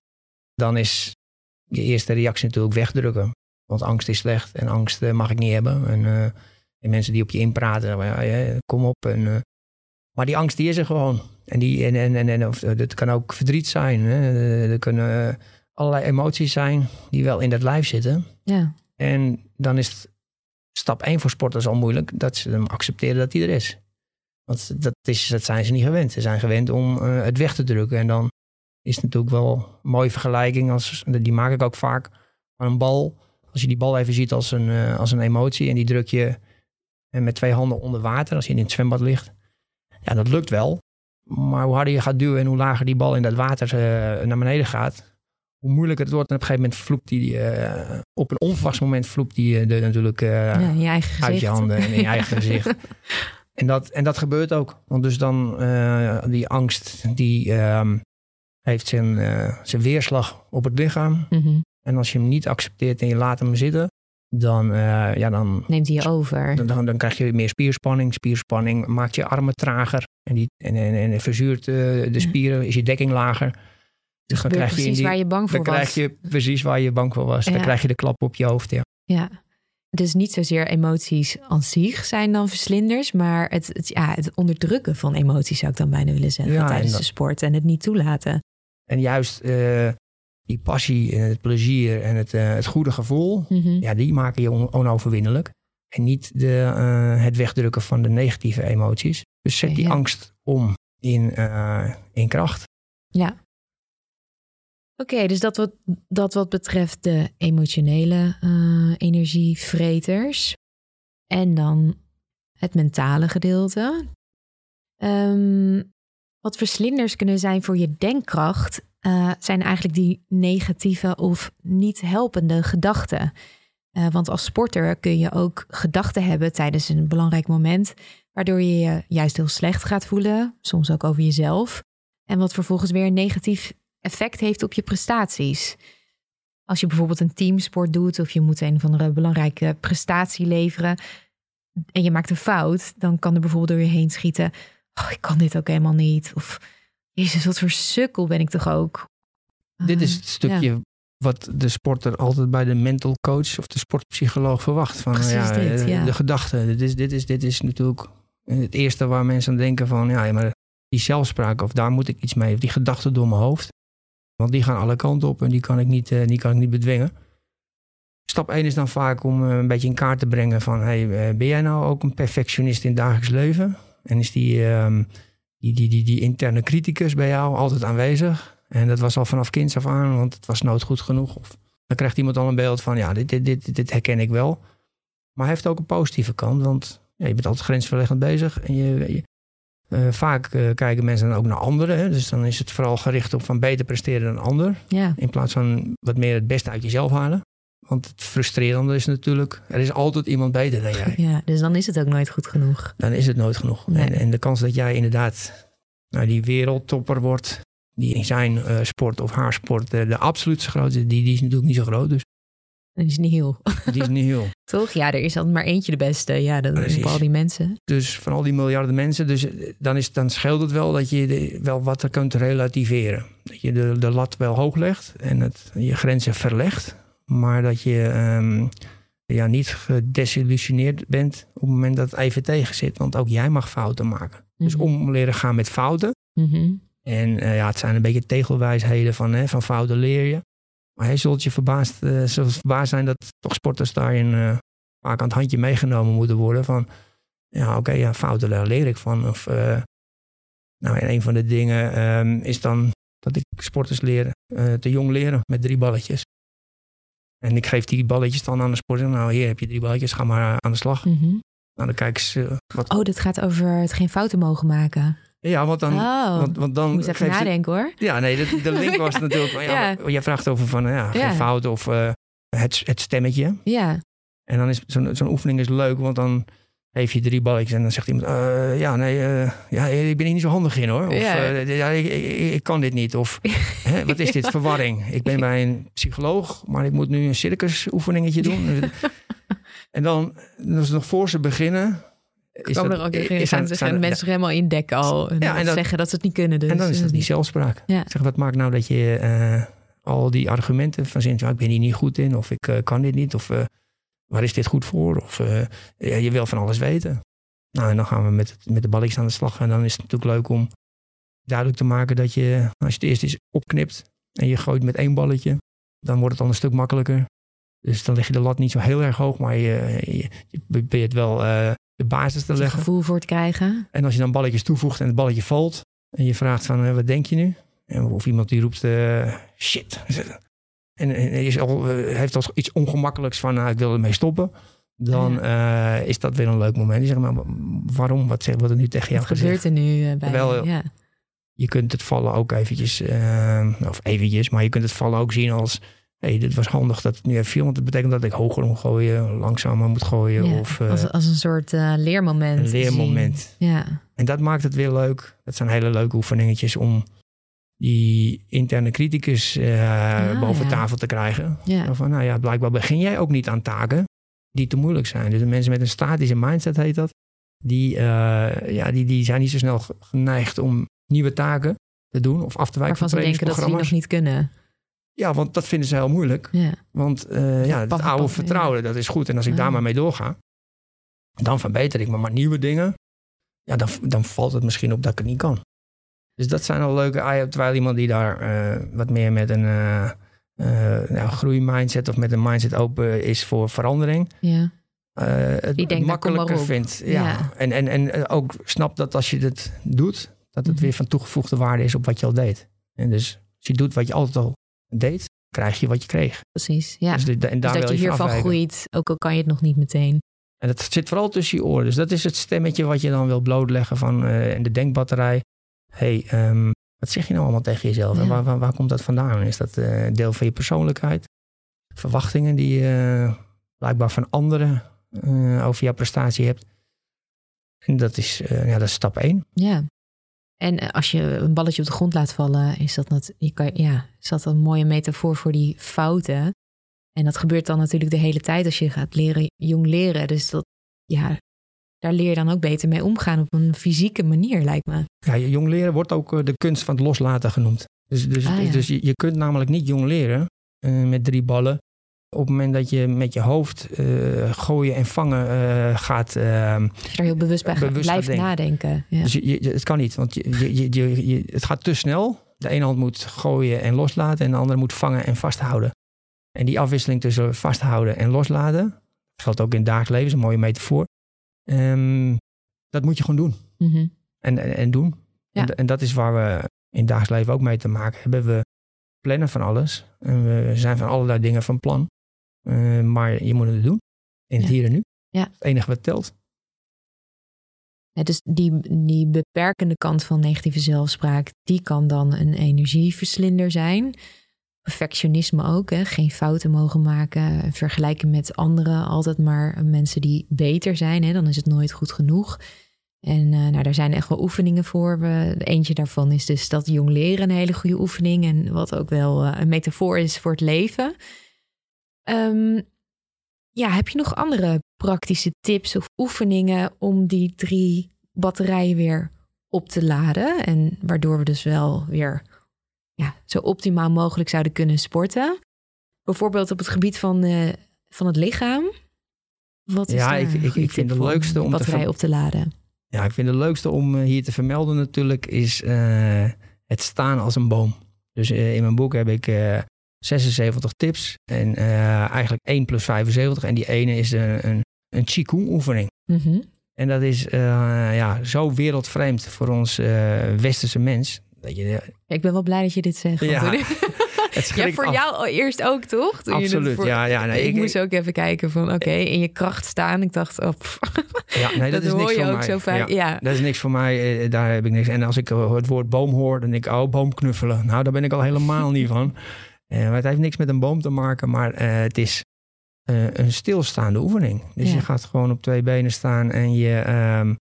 dan is je eerste reactie natuurlijk wegdrukken. Want angst is slecht en angst uh, mag ik niet hebben. En, en, mensen die op je inpraten, ja, kom op. En, maar die angst die is er gewoon. En, die, en, en, en, en of, het kan ook verdriet zijn. Hè? Er kunnen allerlei emoties zijn die wel in dat lijf zitten. Ja. En dan is het stap 1 voor sporters al moeilijk. Dat ze hem accepteren dat hij er is. Want dat, is, dat zijn ze niet gewend. Ze zijn gewend om uh, het weg te drukken. En dan is het natuurlijk wel een mooie vergelijking. Als, die maak ik ook vaak. Van een bal. Als je die bal even ziet als een, uh, als een emotie. En die druk je En met twee handen onder water, als je in het zwembad ligt. Ja, dat lukt wel. Maar hoe harder je gaat duwen en hoe lager die bal in dat water naar beneden gaat, hoe moeilijker het wordt. En op een gegeven moment vloept die, uh, op een onverwachts moment vloept die uh, natuurlijk ja, je uit je handen en in je eigen gezicht. En dat, en dat gebeurt ook. Want dus dan die angst, die um, heeft zijn, zijn weerslag op het lichaam. Mm -hmm. En als je hem niet accepteert en je laat hem zitten, dan, ja, dan neemt hij je over. Dan, dan, dan, krijg je meer spierspanning. Spierspanning maakt je armen trager en, die, en, en, en verzuurt de spieren, is je dekking lager. Dus dan krijg je precies die, waar je bang voor dan was. Dan krijg je precies waar je bang voor was. Ja. Dan krijg je de klap op je hoofd, ja. Ja. Dus niet zozeer emoties aan zich zijn dan verslinders, maar het, het, ja, het onderdrukken van emoties zou ik dan bijna willen zeggen ja, tijdens dat, de sport en het niet toelaten. En juist uh, die passie en het plezier en het, uh, het goede gevoel, mm -hmm. ja, die maken je on onoverwinnelijk. En niet de, uh, het wegdrukken van de negatieve emoties. Dus zet die ja. angst om in, in kracht. Ja. Oké, dus dat wat, dat wat betreft de emotionele uh, energievreters. En dan het mentale gedeelte. Um, wat verslinders kunnen zijn voor je denkkracht, uh, zijn eigenlijk die negatieve of niet helpende gedachten. Uh, want als sporter kun je ook gedachten hebben tijdens een belangrijk moment, waardoor je je juist heel slecht gaat voelen, soms ook over jezelf. En wat vervolgens weer negatief effect heeft op je prestaties. Als je bijvoorbeeld een teamsport doet of je moet een of andere belangrijke prestatie leveren en je maakt een fout, dan kan er bijvoorbeeld door je heen schieten: oh, ik kan dit ook helemaal niet. Of Jezus, wat voor sukkel ben ik toch ook. Dit is het stukje ja. wat de sporter altijd bij de mental coach of de sportpsycholoog verwacht. Van, Precies ja, dit, ja. De gedachte. Dit is, dit, is, dit is natuurlijk het eerste waar mensen aan denken van, ja, maar die zelfspraak of daar moet ik iets mee. Of die gedachten door mijn hoofd. Want die gaan alle kanten op en die kan ik niet, uh, die kan ik niet bedwingen. Stap 1 is dan vaak om uh, een beetje in kaart te brengen van... Hey, uh, ben jij nou ook een perfectionist in het dagelijks leven? En is die, um, die, die, die, die interne criticus bij jou altijd aanwezig? En dat was al vanaf kinds af aan, want het was nooit goed genoeg. Of dan krijgt iemand al een beeld van, ja, dit, dit, dit, dit herken ik wel. Maar hij heeft ook een positieve kant, want je bent altijd grensverleggend bezig. En je, je uh, vaak uh, kijken mensen dan ook naar anderen. Hè? Dus dan is het vooral gericht op van beter presteren dan een ander. Ja. In plaats van wat meer het beste uit jezelf halen. Want het frustrerende is natuurlijk, er is altijd iemand beter dan jij. Ja, dus dan is het ook nooit goed genoeg. Dan is het nooit genoeg. Nee. En, en, de kans dat jij inderdaad nou, die wereldtopper wordt, die in zijn uh, sport of haar sport de absolute grootste, die, die is natuurlijk niet zo groot. Dus die is niet heel. Die is niet heel. Toch? Ja, er is altijd maar eentje de beste. Ja, dat is al die mensen. Dus van al die miljarden mensen. Dus dan, is, dan scheelt het wel dat je de, wel wat kunt relativeren. Dat je de, de lat wel hoog legt en het, je grenzen verlegt. Maar dat je um, ja, niet gedesillusioneerd bent op het moment dat het even tegen zit. Want ook jij mag fouten maken. Dus om leren gaan met fouten. Mm-hmm. En uh, ja, het zijn een beetje tegelwijsheden van, hè, van fouten leer je. Maar hij zult je verbaasd, uh, zult verbaasd zijn dat toch sporters daarin uh, vaak aan het handje meegenomen moeten worden. Van ja, oké, okay, ja, fouten daar leer ik van. Of uh, nou, en een van de dingen um, is dan dat ik sporters leer te jong leren met drie balletjes. En ik geef die balletjes dan aan de sporter. Nou, hier heb je drie balletjes, ga maar aan de slag. Mm-hmm. Nou, dan kijken ze. Wat... Oh, dat gaat over het geen fouten mogen maken. Ja, want dan... Oh, want, want dan moet even nadenken hoor. Ja, nee, de, de link was natuurlijk... ja, ja. Jij vraagt over van, ja, geen fout of uh, het, het stemmetje. Ja. En dan is zo'n zo'n oefening is leuk, want dan heeft je drie balletjes en dan zegt iemand... Uh, ja, nee, uh, ja, ik ben hier niet zo handig in hoor. Of ja. ja, ik, ik, ik, kan dit niet. Of hè, wat is dit, verwarring? Ik ben bij een psycholoog, maar ik moet nu een circusoefeningetje doen. en dan, dus nog voor ze beginnen is dat, er ook is gaan zijn, zijn, mensen ja. helemaal indekken al. En, ja, en dat, zeggen dat ze het niet kunnen. Dus. En dan is dat die zelfspraak. Ja. Ik zeg, wat maakt nou dat je uh, al die argumenten van zin, ik ben hier niet goed in, of ik uh, kan dit niet, of uh, waar is dit goed voor? Of ja, je wil van alles weten. Nou, en dan gaan we met, met de balletjes aan de slag. En dan is het natuurlijk leuk om duidelijk te maken dat je, als je het eerst eens opknipt en je gooit met één balletje, dan wordt het al een stuk makkelijker. Dus dan leg je de lat niet zo heel erg hoog, maar je, je, je probeert wel de basis te leggen. gevoel voor te krijgen. En als je dan balletjes toevoegt en het balletje valt en je vraagt van uh, wat denk je nu? En of iemand die roept uh, shit. En, en is al, uh, heeft al iets ongemakkelijks van nou, ik wil ermee stoppen. dan eh, is dat weer een leuk moment. Je zegt, maar waarom? Wat wordt er nu tegen jou Wat gebeurt er nu eh, bij Terwijl-? Ja. Je kunt het vallen ook eventjes, eh, of eventjes, maar je kunt het vallen ook zien als... hey, dit was handig dat het nu even viel, want dat betekent dat ik hoger moet gooien, langzamer moet gooien. Ja, Of eh, als, als een soort eh, leermoment. een zien. leermoment. Ja, En dat maakt het weer leuk. Dat zijn hele leuke oefeningetjes om die interne criticus eh, boven ja. tafel te krijgen. ja. Van, nou ja, blijkbaar begin jij ook niet aan taken die te moeilijk zijn. Dus de mensen met een statische mindset heet dat. Die, ja, die, die zijn niet zo snel ge- geneigd om nieuwe taken te doen of af te wijken waarvan van ze denken dat ze die nog niet kunnen. Ja, want dat vinden ze heel moeilijk. Ja, Want eh, ja, het oude vertrouwen, dat is goed. En als ik daar maar mee doorga, dan verbeter ik me. Maar nieuwe dingen, ja, dan, dan valt het misschien op dat ik het niet kan. Dus dat zijn al leuke eye Terwijl iemand die daar eh, wat meer met een eh eh, nou, groeimindset of met een mindset open is voor verandering. ja. het Die denkt, kom makkelijker vindt. Ja. Ja. En, en, en ook snapt dat als je het doet, dat het Mhm. weer van toegevoegde waarde is op wat je al deed. En dus als je doet wat je altijd al deed, krijg je wat je kreeg. precies. Ja. Dus, de- en Dus daar dat wil je je van hiervan afwijken. groeit, ook al kan je het nog niet meteen. En dat zit vooral tussen je oren. Dus dat is het stemmetje wat je dan wil blootleggen van eh, en de denkbatterij. hey, ehm, wat zeg je nou allemaal tegen jezelf? En waar, waar, waar komt dat vandaan? Is dat eh, deel van je persoonlijkheid? Verwachtingen die je eh, blijkbaar van anderen over jouw prestatie hebt? En dat is, ja, dat is stap één. Ja. En eh, als je een balletje op de grond laat vallen, is dat, nat- je kan, ja, is dat een mooie metafoor voor die fouten. En dat gebeurt dan natuurlijk de hele tijd als je gaat leren, jong leren. Dus dat, ja, daar leer je dan ook beter mee omgaan op een fysieke manier, lijkt me. Ja, jong leren wordt ook eh, de kunst van het loslaten genoemd. Dus, dus, Ah, ja. dus je, je kunt namelijk niet jong leren eh, met drie ballen. Op het moment dat je met je hoofd eh, gooien en vangen eh, gaat. Als je daar heel bewust bij Bewust blijft nadenken. Ja. Dus je, je- het kan niet, want je, je, het gaat te snel. De ene hand moet gooien en loslaten en de andere moet vangen en vasthouden. En die afwisseling tussen vasthouden en loslaten, dat geldt ook in het dagelijks leven, is een mooie metafoor. Ehm, dat moet je gewoon doen Mhm. en, en, en doen. Ja. En, en dat is waar we in het dagelijks leven ook mee te maken hebben. We plannen van alles en we zijn van allerlei dingen van plan. Eh, maar je moet het doen in het Ja. hier en nu. Ja. Het enige wat telt. Ja, dus die, die beperkende kant van negatieve zelfspraak, die kan dan een energieverslinder zijn. Perfectionisme ook, hè? geen fouten mogen maken, vergelijken met anderen, altijd maar mensen die beter zijn, hè? dan is het nooit goed genoeg. En eh, nou, daar zijn echt wel oefeningen voor. We, eentje daarvan is dus dat jong leren een hele goede oefening en wat ook wel eh, een metafoor is voor het leven. Ehm, ja, heb je nog andere praktische tips of oefeningen om die drie batterijen weer op te laden? En waardoor we dus wel weer ja, zo optimaal mogelijk zouden kunnen sporten. Bijvoorbeeld op het gebied van, eh, van het lichaam. Wat is Ja, ik- ik- ik vind voor leukste om te batterij op te laden. Ja, ik vind het leukste om eh, hier te vermelden natuurlijk is eh, het staan als een boom. Dus in mijn boek heb ik 76 tips en eh, eigenlijk 1 plus 75 en die ene is een, een, een Qigong oefening. Mhm. En dat is eh, ja, zo wereldvreemd voor ons eh, westerse mens. Dat je, ik ben wel blij dat je dit zegt. Ja, voor af. jou al eerst ook, toch? Toen Absoluut, voor- ja, ja, nee, ik, ik- moest ook even kijken van, oké, in je kracht staan. Ik dacht, oh, Ja, nee, dat, dat, is niks je voor ook mij. zo vaak. Ja. Ja. Dat is niks voor mij, daar heb ik niks. En als ik het woord boom hoor, dan denk ik, oh, boom knuffelen. Nou, daar ben ik al helemaal niet van. Maar het heeft niks met een boom te maken, maar eh, het is eh, een stilstaande oefening. Dus Ja. je gaat gewoon op twee benen staan en je ehm,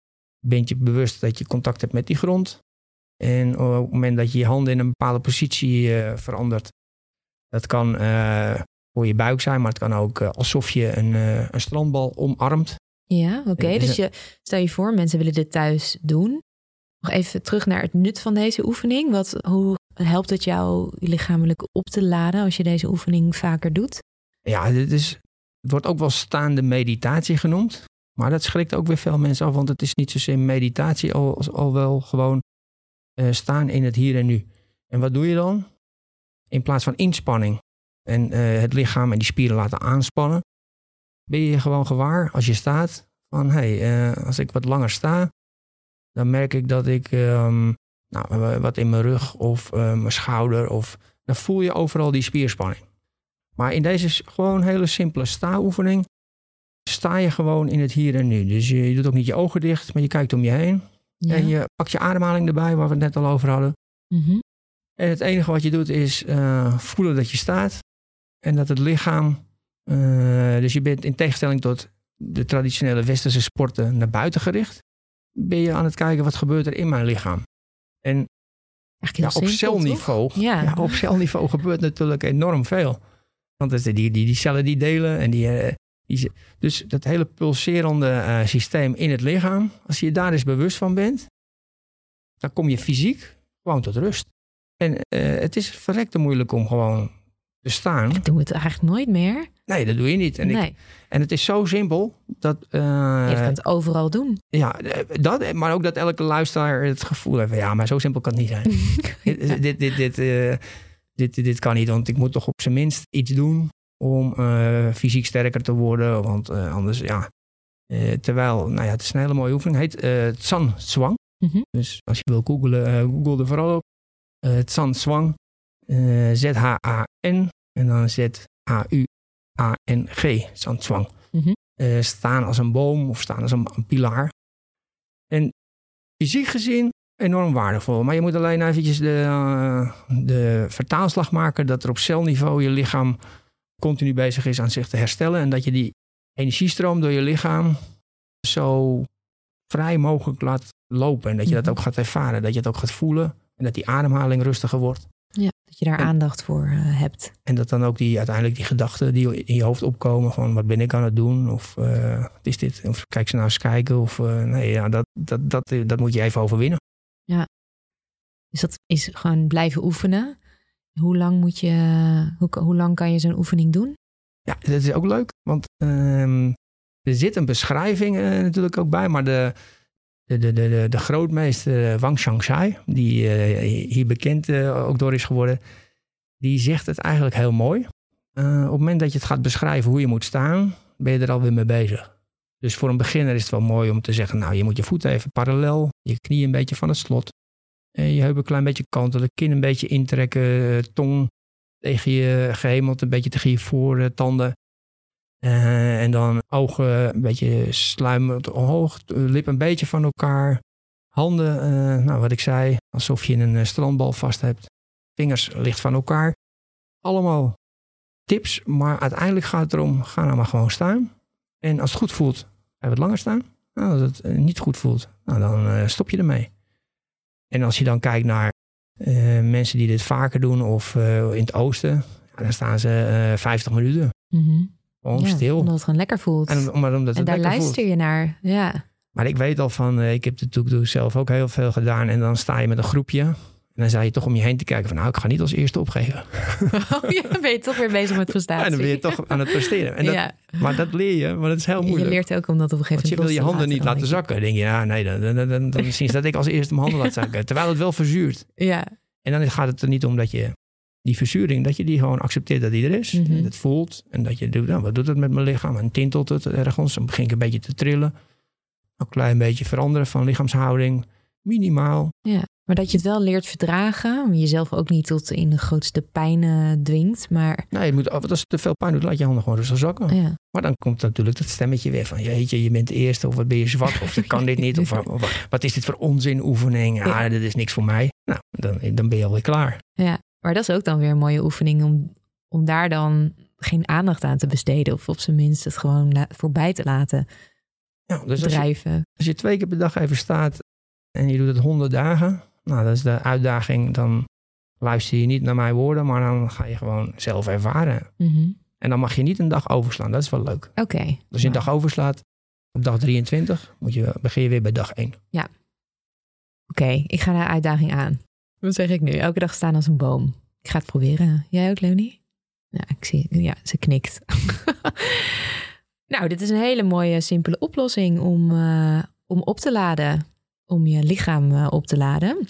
bent je bewust dat je contact hebt met die grond. En op het moment dat je je handen in een bepaalde positie verandert, dat kan voor je buik zijn, maar het kan ook alsof je een, een strandbal omarmt. Ja, oké. Ja, Dus je, stel je voor, mensen willen dit thuis doen. Nog even terug naar het nut van deze oefening. Wat, hoe helpt het jou lichamelijk op te laden als je deze oefening vaker doet? Ja, dit is, het wordt ook wel staande meditatie genoemd. Maar dat schrikt ook weer veel mensen af, want het is niet zozeer meditatie, al, al wel gewoon eh, staan in het hier en nu. En wat doe je dan? In plaats van inspanning en eh, het lichaam en die spieren laten aanspannen, ben je gewoon gewaar als je staat van hé, hey, eh, als ik wat langer sta, dan merk ik dat ik ehm, nou, wat in mijn rug of eh, mijn schouder of dan voel je overal die spierspanning. Maar in deze gewoon hele simpele sta-oefening sta je gewoon in het hier en nu. Dus je, je doet ook niet je ogen dicht, maar je kijkt om je heen. Ja. En je pakt je ademhaling erbij, waar we het net al over hadden. Mhm. En het enige wat je doet is eh, voelen dat je staat. En dat het lichaam, eh, dus je bent in tegenstelling tot de traditionele westerse sporten naar buiten gericht. Ben je aan het kijken wat gebeurt er in mijn lichaam. En ja, op celniveau? Ja. ja, op celniveau gebeurt natuurlijk enorm veel. Want het, die, die, die cellen die delen en die, eh, die dus dat hele pulserende eh, systeem in het lichaam, als je daar eens bewust van bent, dan kom je fysiek gewoon tot rust. En eh, het is verrekte moeilijk om gewoon te staan. Ik doe het eigenlijk nooit meer. Nee, dat doe je niet. En, ik, en het is zo simpel dat. eh, je kan het overal doen. ja, eh, dat, maar ook dat elke luisteraar het gevoel heeft: ja, maar zo simpel kan het niet zijn. dit, dit, dit, dit, eh, dit, dit kan niet, want ik moet toch op zijn minst iets doen om eh, fysiek sterker te worden. Want eh, anders, ja. Eh, terwijl, nou ja, het is een hele mooie oefening. heet eh Tsan Zwang. Mhm. Dus als je wil googlen, eh, google er vooral op. Eh Tsan Zwang. Eh, Z-H-A-N. En dan Z-A-U-A-N-G. Zwang. Mhm. Eh, staan als een boom of staan als een, een pilaar. En fysiek gezien enorm waardevol. Maar je moet alleen eventjes de, eh, de vertaalslag maken dat er op celniveau je lichaam continu bezig is aan zich te herstellen. En dat je die energiestroom door je lichaam zo vrij mogelijk laat lopen. En dat je dat Mhm. ook gaat ervaren. Dat je het ook gaat voelen. En dat die ademhaling rustiger wordt. Ja, dat je daar En- aandacht voor eh, hebt. En dat dan ook die, uiteindelijk die gedachten die in je hoofd opkomen van wat ben ik aan het doen? Of eh, wat is dit? Of kijk ze nou eens kijken? Of eh, nee, ja, dat, dat, dat, dat moet je even overwinnen. Dus dat is gewoon blijven oefenen. Hoe lang moet je, hoe, hoe lang kan je zo'n oefening doen? Ja, dat is ook leuk. Want ehm, er zit een beschrijving natuurlijk ook bij. Maar de, de, de, de, de, grootmeester eh, Wang Shangsai, die eh, hier bekend eh, ook door is geworden, die zegt het eigenlijk heel mooi. Op het moment dat je het gaat beschrijven hoe je moet staan, ben je er alweer mee bezig. Dus voor een beginner is het wel mooi om te zeggen, nou, je moet je voeten even parallel, je knieën een beetje van het slot, je heupen een klein beetje kantelen, kin een beetje intrekken, tong tegen je gehemeld, een beetje tegen je voortanden. Eh, en dan ogen een beetje sluimend omhoog, lippen een beetje van elkaar. Handen, eh, nou wat ik zei, alsof je een eh, strandbal vast hebt. Vingers licht van elkaar. Allemaal tips, maar uiteindelijk gaat het erom, ga nou maar gewoon staan. En als het goed voelt, ga je wat langer staan. Nou, als het niet goed voelt, nou, dan stop je ermee. En als je dan kijkt naar mensen die dit vaker doen of in het oosten, dan staan ze eh 50 minuten. Gewoon Ja, stil. Omdat het gewoon lekker voelt. En, om- maar omdat En daar luister voelt. je naar. Ja. Maar ik weet al van, eh, ik heb natuurlijk zelf ook heel veel gedaan. En dan sta je met een groepje. En dan sta je toch om je heen te kijken van, nou, ik ga niet als eerste opgeven. Oh, ja, dan ben je toch weer bezig met prestatie. En dan ben je toch aan het presteren. En dat, ja. Maar dat leer je, maar dat is heel Je moeilijk. leert ook om dat op een gegeven je moment wil je los te handen niet laten zakken. Dan denk je, ja, nee, dan, dan, dan, dan sinds dat ik als eerste mijn handen laat zakken. Terwijl het wel verzuurt. Ja. En dan gaat het er niet om dat je die verzuring, dat je die gewoon accepteert dat die er is. Mhm. En het voelt. En dat je doet, nou, wat doet het met mijn lichaam? En tintelt het ergens? Dan begin ik een beetje te trillen. Een klein beetje veranderen van lichaamshouding. Minimaal. Maar dat je het wel leert verdragen. Jezelf ook niet tot in de grootste pijn dwingt. Maar Nee, je moet, als het te veel pijn doet, laat je handen gewoon rustig zakken. ja. Maar dan komt natuurlijk dat stemmetje weer van... jeetje, je bent de eerste, of wat ben je zwak, of je kan dit niet. Of, of wat is dit voor onzinoefening? Ah, Ja. dit is niks voor mij. Nou, dan, dan ben je alweer klaar. ja. Maar dat is ook dan weer een mooie oefening. Om, om daar dan geen aandacht aan te besteden. Of op zijn minst het gewoon voorbij te laten Ja, dus als je, drijven. als je twee keer per dag even staat en je doet het honderd dagen... nou, dat is de uitdaging. Dan luister je niet naar mijn woorden, maar dan ga je gewoon zelf ervaren. Mhm. En dan mag je niet een dag overslaan. Dat is wel leuk. Oké. Als je een dag overslaat, op dag 23, moet je, begin je weer bij dag 1. Oké, ik ga de uitdaging aan. Wat zeg ik nu? Elke dag staan als een boom. Ik ga het proberen. Jij ook, Leonie? Ja, ik zie. Ja, ze knikt. nou, dit is een hele mooie, simpele oplossing om, eh, om op te laden. Om je lichaam eh, op te laden.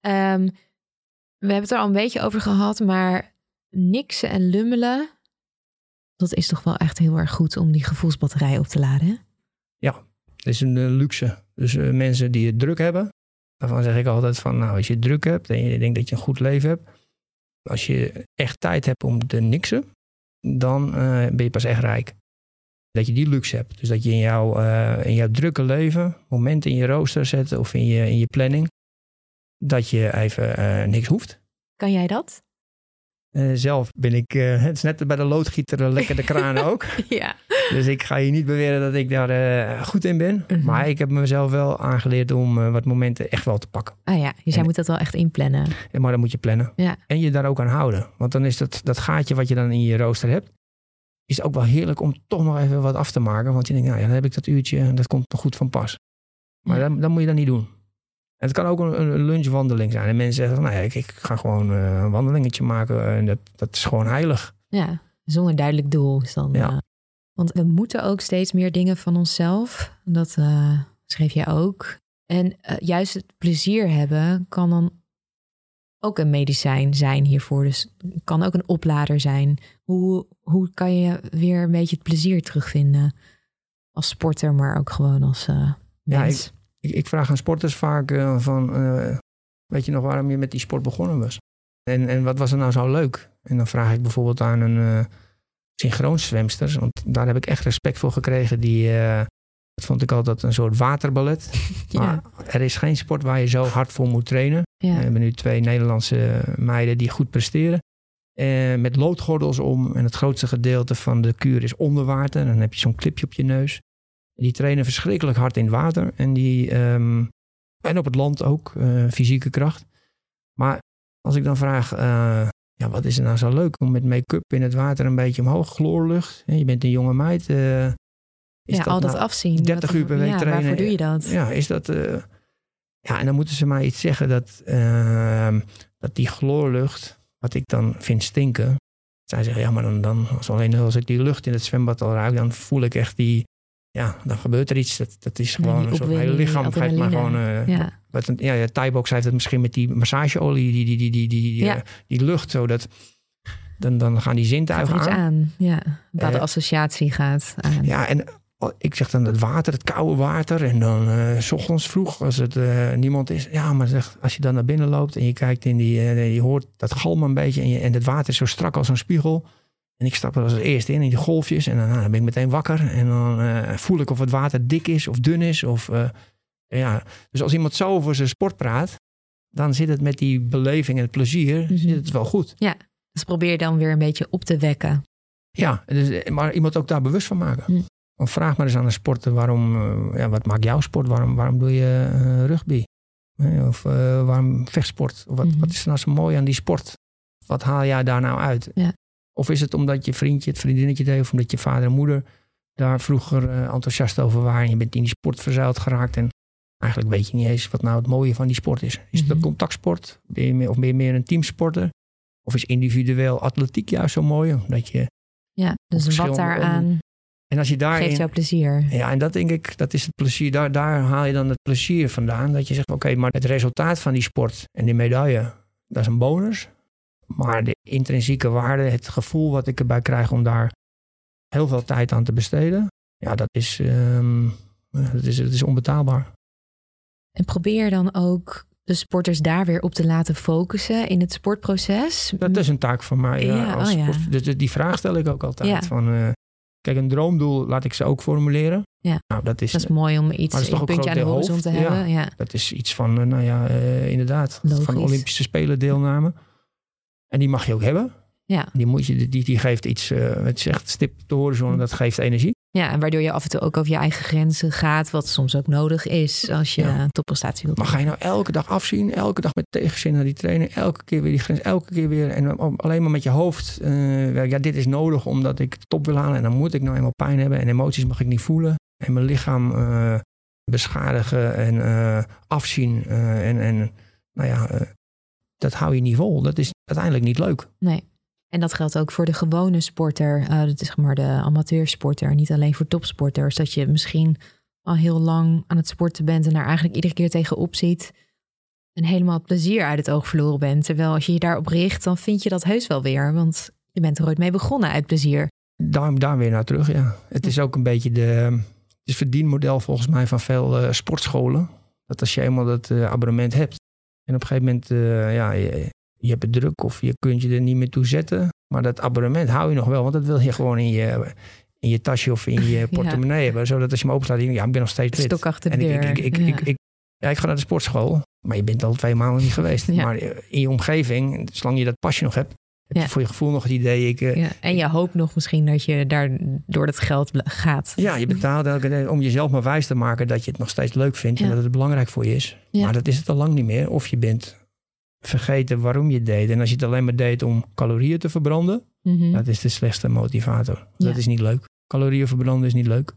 Ehm, we hebben het er al een beetje over gehad, maar niksen en lummelen. Dat is toch wel echt heel erg goed om die gevoelsbatterij op te laden. hè? Dat is een eh, luxe. Dus mensen die het druk hebben, daarvan zeg ik altijd van, nou, als je druk hebt en je denkt dat je een goed leven hebt, als je echt tijd hebt om te niksen, dan eh, ben je pas echt rijk. Dat je die luxe hebt. Dus dat je in jouw, eh, in jouw drukke leven momenten in je rooster zet of in je, in je planning. Dat je even eh, niks hoeft. Kan jij dat? Eh, zelf ben ik, eh, het is net bij de loodgieter eh, lekker de kraan ook. Ja. Dus ik ga je niet beweren dat ik daar goed in ben. Mhm. Maar ik heb mezelf wel aangeleerd om wat momenten echt wel te pakken. Ah ja, dus jij En- moet dat wel echt inplannen. Ja, Maar dan moet je plannen. Ja. En je daar ook aan houden. Want dan is dat, dat gaatje wat je dan in je rooster hebt, is ook wel heerlijk om toch nog even wat af te maken. Want je denkt, nou ja, dan heb ik dat uurtje en dat komt nog goed van pas. Maar Ja. dan, dan moet je dat niet doen. En het kan ook een, een lunchwandeling zijn. En mensen zeggen, nou ja, ik, ik ga gewoon eh, een wandelingetje maken. En dat, dat is gewoon heilig. Ja, zonder duidelijk doel is dan. Ja. eh, want we moeten ook steeds meer dingen van onszelf. Dat eh, schreef jij ook. En juist het plezier hebben kan dan ook een medicijn zijn hiervoor. Dus kan ook een oplader zijn. Hoe, hoe kan je weer een beetje het plezier terugvinden? Als sporter, maar ook gewoon als eh Ja, mens. Ik, ik vraag aan sporters vaak eh, van, eh, weet je nog waarom je met die sport begonnen was? En, en wat was er nou zo leuk? En dan vraag ik bijvoorbeeld aan een synchroonzwemster, want daar heb ik echt respect voor gekregen. Die, dat vond ik altijd een soort waterballet. ja, Maar er is geen sport waar je zo hard voor moet trainen. ja. We hebben nu twee Nederlandse meiden die goed presteren. Eh, met loodgordels om. En het grootste gedeelte van de kuur is onder water. En dan heb je zo'n clipje op je neus. Die trainen verschrikkelijk hard in het water. En, die, ehm, en op het land ook, eh, fysieke kracht. Maar als ik dan vraag, eh, ja, wat is er nou zo leuk om met make-up in het water een beetje omhoog, chloorlucht. Hè, Je bent een jonge meid. eh, is ja, al dat nou- afzien. 30 Wat- uur per week ja, trainen. Waarvoor doe je dat? ja, is dat. ja, en dan moeten ze mij iets zeggen dat, ehm, dat die chloorlucht, wat ik dan vind stinken. Zij zeggen, ja, maar dan, dan als, alleen als ik die lucht in het zwembad al ruik, dan voel ik echt die. Ja, dan gebeurt er iets. Dat, dat is gewoon een soort hele lichaam maar gewoon. eh, Ja. wat ja, ja, Thai-box heeft het misschien met die massageolie, die, die, die, die, die, die, Ja. eh, die lucht, zodat dan, dan gaan die zintuigen iets aan. aan. Ja, een bepaalde Eh, associatie gaat aan. Ja, en oh, ik zeg dan het water, het koude water. En dan s ochtends vroeg, als het niemand is. Ja, maar zeg, als je dan naar binnen loopt en je kijkt in die... je hoort dat galmen een beetje en, je, en het water is zo strak als een spiegel. En ik stap er als eerste in, in die golfjes. En dan, nou, dan ben ik meteen wakker. En dan eh, voel ik of het water dik is of dun is. Of, eh, ja. Dus als iemand zo over zijn sport praat... dan zit het met die beleving en het plezier Mhm. zit het wel goed. Dus probeer dan weer een beetje op te wekken. Ja, dus, maar iemand ook daar bewust van maken. Hm. Want vraag maar eens aan een sporter waarom, eh, ja, wat maakt jouw sport? Waarom, waarom doe je eh, rugby? Of eh, waarom vechtsport? Of wat, Mhm. wat is er nou zo mooi aan die sport? Wat haal jij daar nou uit? Ja. Of is het omdat je vriendje, het vriendinnetje deed, of omdat je vader en moeder daar vroeger eh, enthousiast over waren en je bent in die sport verzeild geraakt en eigenlijk weet je niet eens wat nou het mooie van die sport is. Is het een Mhm. contactsport? Ben je meer, of ben je meer een teamsporter? Of is individueel atletiek juist zo mooi? Omdat je Ja, dus wat daaraan en als je geeft daarin. jou plezier. Ja, en dat denk ik, dat is het plezier. Daar, daar haal je dan het plezier vandaan. Dat je zegt, oké, maar het resultaat van die sport en die medaille, dat is een bonus. Maar de intrinsieke waarde, het gevoel wat ik erbij krijg om daar heel veel tijd aan te besteden, ja, dat is, ehm, dat is, dat is onbetaalbaar. En probeer dan ook de sporters daar weer op te laten focussen in het sportproces. Dat is een taak van mij. Ja, Ja, als oh ja. dus die vraag stel ik ook altijd. Van, eh, kijk, een droomdoel laat ik ze ook formuleren. Ja. Nou, dat is, Dat is mooi om iets, is toch een puntje aan de horizon te hebben. Ja. Dat is iets van, eh, nou ja, eh, inderdaad, Logisch. van de Olympische Spelen deelname. En die mag je ook hebben. Ja. Die, moet je, die, die geeft iets, eh het zegt stip de horizon en dat geeft energie. ja, en waardoor je af en toe ook over je eigen grenzen gaat, wat soms ook nodig is als je Ja. een topprestatie wilt Maar ga je nou elke dag afzien, elke dag met tegenzin naar die trainer, elke keer weer die grens, elke keer weer. En alleen maar met je hoofd, eh, ja, dit is nodig omdat ik top wil halen en dan moet ik nou eenmaal pijn hebben en emoties mag ik niet voelen. En mijn lichaam eh, beschadigen en afzien en, en nou ja, dat hou je niet vol. Dat is uiteindelijk niet leuk. Nee. En dat geldt ook voor de gewone sporter, eh, dat is zeg maar de amateursporter, niet alleen voor topsporters. Dat je misschien al heel lang aan het sporten bent en daar eigenlijk iedere keer tegenop ziet en helemaal plezier uit het oog verloren bent. Terwijl als je je daarop richt, dan vind je dat heus wel weer, want je bent er ooit mee begonnen uit plezier. Daar, daar weer naar terug, ja. Het is ook een beetje de, het is verdienmodel volgens mij van veel eh, sportscholen. Dat als je eenmaal dat eh, abonnement hebt en op een gegeven moment, ja, je, je hebt het druk of je kunt je er niet meer toe zetten. Maar dat abonnement hou je nog wel, want dat wil je gewoon in je, in je tasje of in je portemonnee hebben. Zodat als je hem openslaat, denk je, ja, ik ben nog steeds lid. Stok achter de En ik, deur. ik, ik, ik, ja. ik, ik, ja, ik ga naar de sportschool, maar je bent al twee maanden niet geweest. Ja. Maar in je omgeving, zolang je dat pasje nog hebt, heb Ja. je voor je gevoel nog het idee, ik, eh, Ja, en je hoopt nog misschien dat je daar door dat geld gaat. Ja, je betaalt elke dag om jezelf maar wijs te maken dat je het nog steeds leuk vindt Ja. en dat het belangrijk voor je is. Maar dat is het al lang niet meer. Of je bent vergeten waarom je het deed. En als je het alleen maar deed om calorieën te verbranden, Mhm. dat is de slechtste motivator. Ja. Dat is niet leuk. Calorieën verbranden is niet leuk.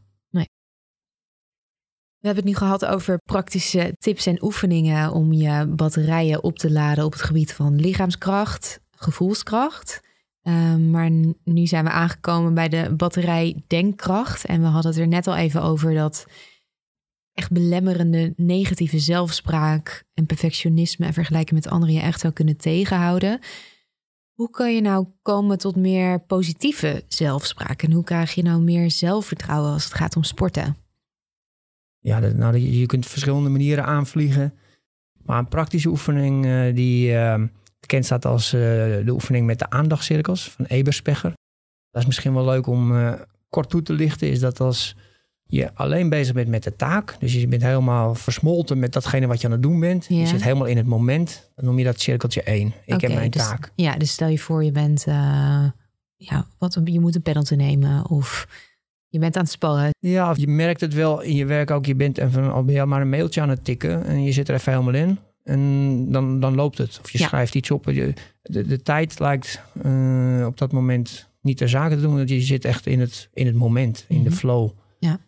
We hebben het nu gehad over praktische tips en oefeningen om je batterijen op te laden op het gebied van lichaamskracht, gevoelskracht. Ehm, maar nu zijn we aangekomen bij de batterij denkkracht. En we hadden het er net al even over dat echt belemmerende negatieve zelfspraak en perfectionisme en vergelijken met anderen je echt zou kunnen tegenhouden. Hoe kan je nou komen tot meer positieve zelfspraak? En hoe krijg je nou meer zelfvertrouwen als het gaat om sporten? Ja, dat, nou, je kunt verschillende manieren aanvliegen. Maar een praktische oefening eh, die eh, bekend staat als eh, de oefening met de aandachtscirkels van Eberspecher. Dat is misschien wel leuk om eh, kort toe te lichten. Is dat als je alleen bezig bent met de taak. Dus je bent helemaal versmolten met datgene wat je aan het doen bent. Ja. Je zit helemaal in het moment. Dan noem je dat cirkeltje 1. Ik heb mijn dus- taak. Ja, dus stel je voor je bent, eh, ja, wat, je moet een penalty nemen of je bent aan het sparren. Ja, of je merkt het wel in je werk ook. Je bent even al ben maar een mailtje aan het tikken en je zit er even helemaal in. En dan, dan loopt het. Of je Ja. schrijft iets op. Je- De, de tijd lijkt eh, op dat moment niet ter zake te doen. Want je zit echt in het, in het moment, in de Mhm. flow. Ja.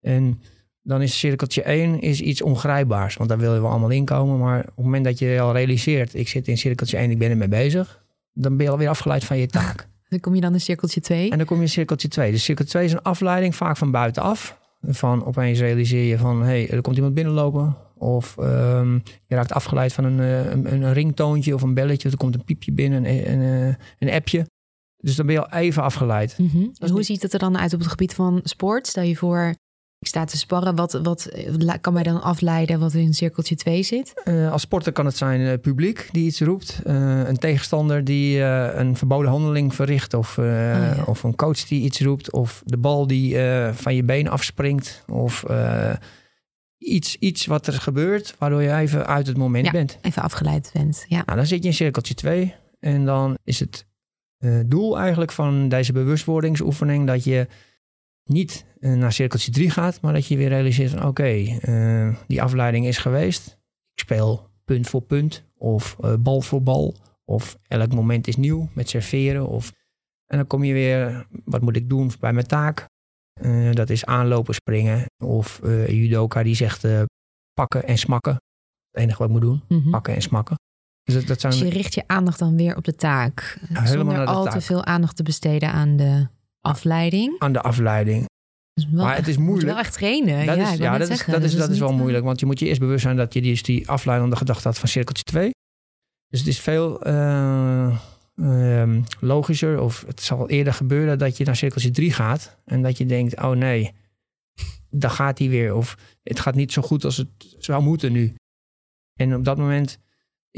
En dan is cirkeltje 1 is iets ongrijpbaars. Want daar willen we allemaal inkomen. Maar op het moment dat je al realiseert... ik zit in cirkeltje 1, ik ben ermee bezig... dan ben je alweer afgeleid van je taak. Dan kom je dan in cirkeltje 2. En dan kom je in cirkeltje 2. Dus cirkel 2 is een afleiding, vaak van buitenaf. Van opeens realiseer je van, hé, hey, er komt iemand binnenlopen. Of ehm, je raakt afgeleid van een, eh, een, een ringtoontje of een belletje. Of er komt een piepje binnen, een, een, eh, een appje. Dus dan ben je al even afgeleid. Mhm. Hoe ziet het er dan uit op het gebied van sport? Stel je voor, ik sta te sparren. Wat, wat kan mij dan afleiden wat in cirkeltje 2 zit? Eh, als sporter kan het zijn eh, publiek die iets roept. eh, een tegenstander die een verboden handeling verricht. Of, ja. of een coach die iets roept. Of de bal die van je been afspringt. Of iets, iets wat er gebeurt waardoor je even uit het moment Ja. bent. Even afgeleid bent. Ja. Nou, dan zit je in cirkeltje 2. En dan is het doel eigenlijk van deze bewustwordingsoefening dat je niet eh, naar cirkeltje 3 gaat, maar dat je weer realiseert van oké, eh, die afleiding is geweest. Ik speel punt voor punt of eh, bal voor bal. Of elk moment is nieuw met serveren. Of, en dan kom je weer, wat moet ik doen bij mijn taak? Dat is aanlopen, springen. Of judoka die zegt pakken en smakken. Het enige wat ik moet doen, Mhm. pakken en smakken. Dus dat, dat zijn Dus je richt je aandacht dan weer op de taak. zonder naar de al taak. te veel aandacht te besteden aan de afleiding. aan de afleiding. Dus Maar het is moeilijk. wel echt trainen. Dat ja, is, ja, dat is, dat is, dat is wel niet, eh, moeilijk. Want je moet je eerst bewust zijn dat je die, die afleidende gedachte had van cirkeltje 2. Dus het is veel eh, ehm, logischer, of het zal eerder gebeuren dat je naar cirkeltje 3 gaat. En dat je denkt, oh nee, daar gaat hij weer. Of het gaat niet zo goed als het zou moeten nu. En op dat moment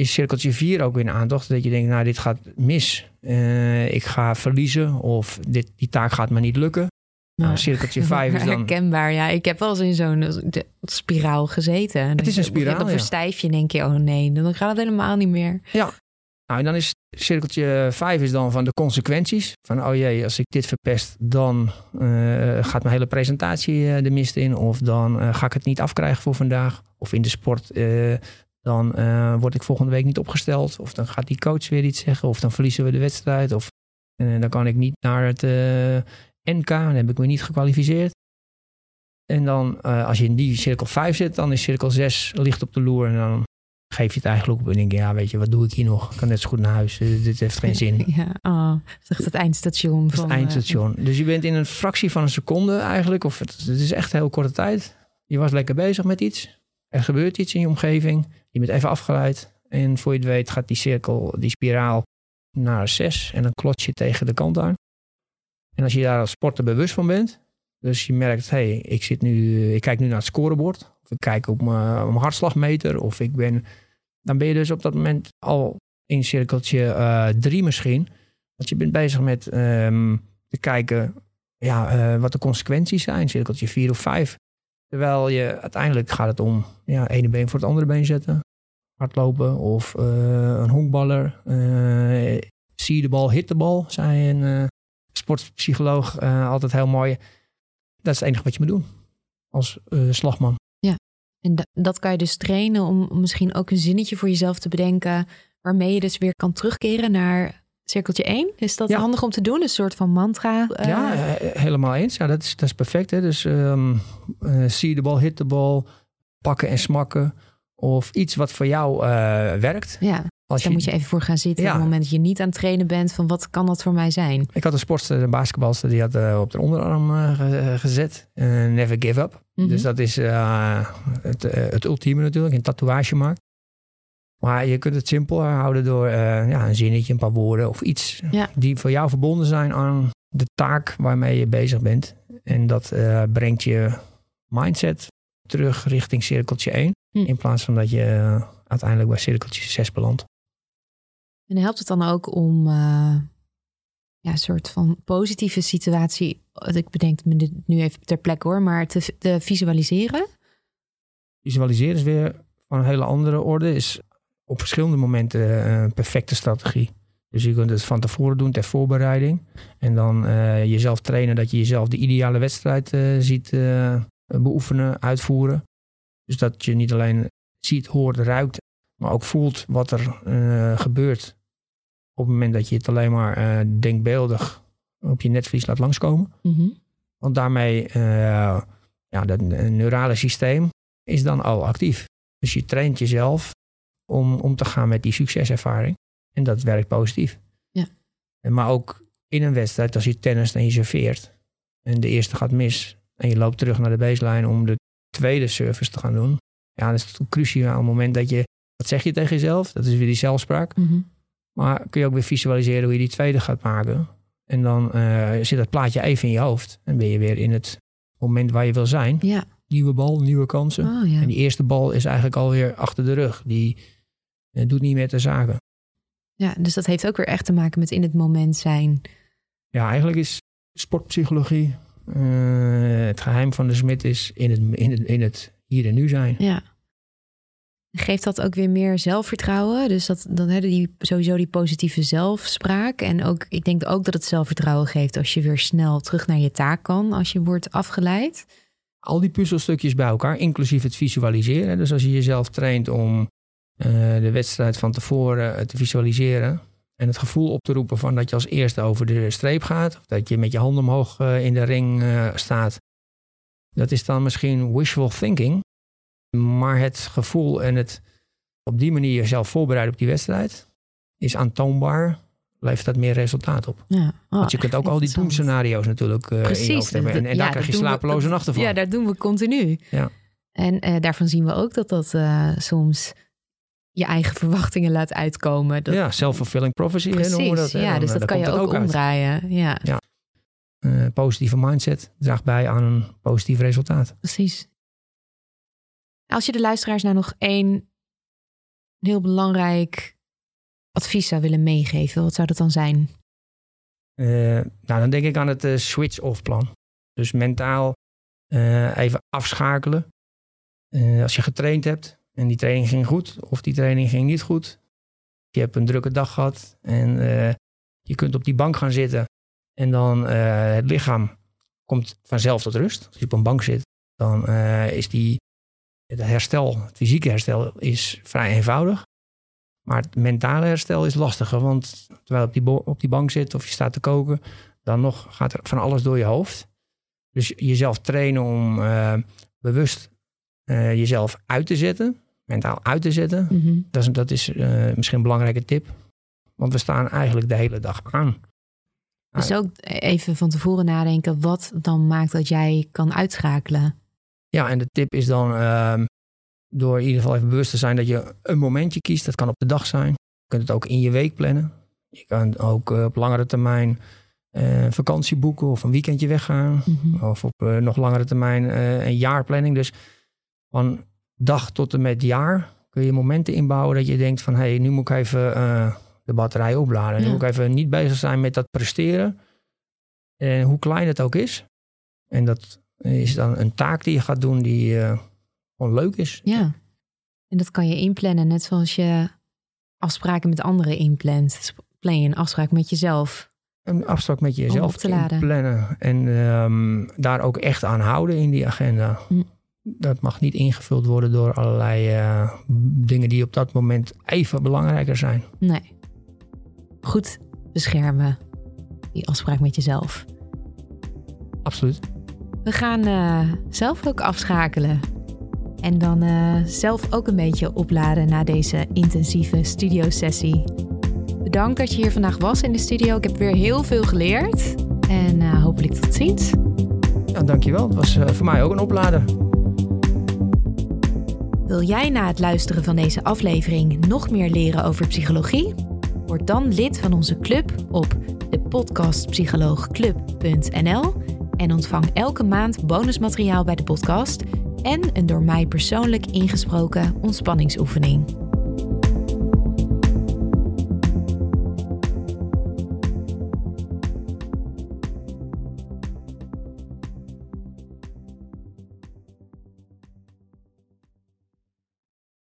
is cirkeltje 4 ook weer een aandacht. Dat je denkt, nou dit gaat mis. Eh, ik ga verliezen of dit, die taak gaat me niet lukken. Nou, Maar- cirkeltje 5 is dan... Herkenbaar, ja. Ik heb wel eens in zo'n eh, spiraal gezeten. Het is een spiraal, Dan ja. verstijf je en denk je, oh nee, dan gaat het helemaal niet meer. Nou, en dan is cirkeltje 5 is dan van de consequenties. Van, oh jee, als ik dit verpest, dan eh, gaat mijn hele presentatie de mist in. Of dan ga ik het niet afkrijgen voor vandaag. Of in de sport, dan eh, word ik volgende week niet opgesteld. Of dan gaat die coach weer iets zeggen. Of dan verliezen we de wedstrijd. Of eh, dan kan ik niet naar het eh, NK. Dan heb ik me niet gekwalificeerd. En dan, als je in die cirkel 5 zit, dan is cirkel 6 licht op de loer. En dan geef je het eigenlijk op en denk je, ja, weet je, wat doe ik hier nog? Ik kan net zo goed naar huis. Dit heeft geen zin. Ja, oh, dat is het eindstation. Dat is van, het eindstation. Dus je bent in een fractie van een seconde eigenlijk, of het, het is echt een heel korte tijd. Je was lekker bezig met iets. Er gebeurt iets in je omgeving. Je bent even afgeleid. En voor je het weet gaat die cirkel, die spiraal naar zes. En dan klots je tegen de kant aan. En als je daar als sporter bewust van bent. Dus je merkt, hé, hey, ik, zit nu, ik kijk nu naar het scorebord. Of ik kijk op mijn, hartslagmeter. Of ik ben... Dan ben je dus op dat moment al in cirkeltje eh, drie misschien. Want je bent bezig met ehm, te kijken ja, eh, wat de consequenties zijn. Cirkeltje vier of vijf. Terwijl je uiteindelijk gaat het om ja, ene been voor het andere been zetten. Hardlopen of eh, een honkballer. Uh, zie de bal, hit de bal, zei een uh, sportpsycholoog altijd heel mooi. Dat is het enige wat je moet doen als slagman. Ja, en dat kan je dus trainen om misschien ook een zinnetje voor jezelf te bedenken. Waarmee je dus weer kan terugkeren naar cirkeltje 1. Is dat handig om te doen? Een soort van mantra? Ja, helemaal eens. Ja, dat is, dat is perfect. Hè? Dus um, zie de bal, hit de bal, pakken en smakken. Of iets wat voor jou uh, werkt. Ja. Als Daar je, moet je even voor gaan zitten. Ja. Op het moment dat je niet aan het trainen bent, van wat kan dat voor mij zijn? Ik had een sportster, een basketbalster, die had uh, op de onderarm uh, gezet. never give up. Mm -hmm. Dus dat is het, het ultieme natuurlijk, een tatoeage maakt. Maar je kunt het simpel houden door ja, een zinnetje, een paar woorden of iets ja. die voor jou verbonden zijn aan de taak waarmee je bezig bent. En dat brengt je mindset terug richting cirkeltje 1. Hm. In plaats van dat je uh, uiteindelijk bij cirkeltje 6 belandt. En helpt het dan ook om ja, een soort van positieve situatie, ik bedenk me dit nu even ter plekke hoor, maar te, te visualiseren? Visualiseren is weer van een hele andere orde. Is op verschillende momenten een perfecte strategie. Dus je kunt het van tevoren doen ter voorbereiding. En dan uh, jezelf trainen dat je jezelf de ideale wedstrijd uh, ziet beoefenen, uitvoeren. Dus dat je niet alleen ziet, hoort, ruikt, maar ook voelt wat er gebeurt. Op het moment dat je het alleen maar denkbeeldig op je netvlies laat langskomen. Mm -hmm. Want daarmee, ja, dat neurale systeem is dan al actief. Dus je traint jezelf om om te gaan met die succeservaring. En dat werkt positief. Ja. Maar ook in een wedstrijd, als je tennis en je serveert en de eerste gaat mis en je loopt terug naar de baseline om de tweede service te gaan doen. Ja, dat is het cruciaal moment dat je, wat zeg je tegen jezelf? Dat is weer die zelfspraak. Mm -hmm. Maar kun je ook weer visualiseren hoe je die tweede gaat maken. En dan uh, zit dat plaatje even in je hoofd. En ben je weer in het moment waar je wil zijn. Ja. Nieuwe bal, nieuwe kansen. Oh, ja. En die eerste bal is eigenlijk alweer achter de rug. Die uh, doet niet meer te zaken. Ja, dus dat heeft ook weer echt te maken met in het moment zijn. Ja, eigenlijk is sportpsychologie uh, het geheim van de smid is in het, in, het, in het hier en nu zijn. Ja. Geeft dat ook weer meer zelfvertrouwen? Dus dat, dan hebben die sowieso die positieve zelfspraak. En ook, ik denk ook dat het zelfvertrouwen geeft als je weer snel terug naar je taak kan, als je wordt afgeleid. Al die puzzelstukjes bij elkaar, inclusief het visualiseren. Dus als je jezelf traint om de wedstrijd van tevoren te visualiseren, en het gevoel op te roepen van dat je als eerste over de streep gaat. Of dat je met je handen omhoog uh, in de ring uh, staat. Dat is dan misschien wishful thinking. Maar het gevoel en het op die manier jezelf voorbereiden op die wedstrijd. Is aantoonbaar. Levert dat meer resultaat op. Ja. Oh, Want je kunt ook al die doemscenario's natuurlijk uh, Precies, in je hoofd hebben. En, en ja, daar krijg je slapeloze we, nachten van. Ja, daar doen we continu. Ja. En daarvan zien we ook dat dat soms je eigen verwachtingen laat uitkomen. Dat... Ja, self-fulfilling prophecy Precies, noemen we dat. Ja, dus dat kan je ook, ook omdraaien. Ja. ja. Uh, positieve mindset draagt bij aan een positief resultaat. Precies. Als je de luisteraars nou nog één heel belangrijk advies zou willen meegeven, wat zou dat dan zijn? Uh, nou, dan denk ik aan het uh, switch-off plan. Dus mentaal even afschakelen. als je getraind hebt, en die training ging goed of die training ging niet goed. Je hebt een drukke dag gehad en uh, je kunt op die bank gaan zitten. En dan uh, het lichaam komt vanzelf tot rust. Als je op een bank zit, dan uh, is die, het herstel, het fysieke herstel, is vrij eenvoudig. Maar het mentale herstel is lastiger. Want terwijl je op die, op die bank zit of je staat te koken, dan nog gaat er van alles door je hoofd. Dus jezelf trainen om bewust uh, jezelf uit te zetten, mentaal uit te zetten. Mm -hmm. Dat is, dat is uh, misschien een belangrijke tip. Want we staan eigenlijk de hele dag aan. Dus ook even van tevoren nadenken wat dan maakt dat jij kan uitschakelen. Ja, en de tip is dan uh, door in ieder geval even bewust te zijn dat je een momentje kiest. Dat kan op de dag zijn. Je kunt het ook in je week plannen. Je kan ook uh, op langere termijn uh, vakantie boeken of een weekendje weggaan. Mm -hmm. Of op uh, nog langere termijn een jaarplanning. Dus van dag tot en met jaar kun je momenten inbouwen dat je denkt van hé, hey, nu moet ik even uh, de batterij opladen. Ja. Nu moet ik even niet bezig zijn met dat presteren. En hoe klein het ook is. En dat is dan een taak die je gaat doen die uh, gewoon leuk is. Ja. En dat kan je inplannen, net zoals je afspraken met anderen inplant. Dus plan je een afspraak met jezelf. Een afspraak met jezelf te laden. plannen. En um, daar ook echt aan houden in die agenda. Hm. Dat mag niet ingevuld worden door allerlei uh, dingen die op dat moment even belangrijker zijn. Nee. Goed beschermen, die afspraak met jezelf. Absoluut. We gaan uh, zelf ook afschakelen. En dan uh, zelf ook een beetje opladen na deze intensieve studiosessie. Bedankt dat je hier vandaag was in de studio. Ik heb weer heel veel geleerd. En hopelijk tot ziens. Ja, dankjewel. Het was voor mij ook een oplader. Wil jij na het luisteren van deze aflevering nog meer leren over psychologie? Word dan lid van onze club op de en ontvang elke maand bonusmateriaal bij de podcast en een door mij persoonlijk ingesproken ontspanningsoefening.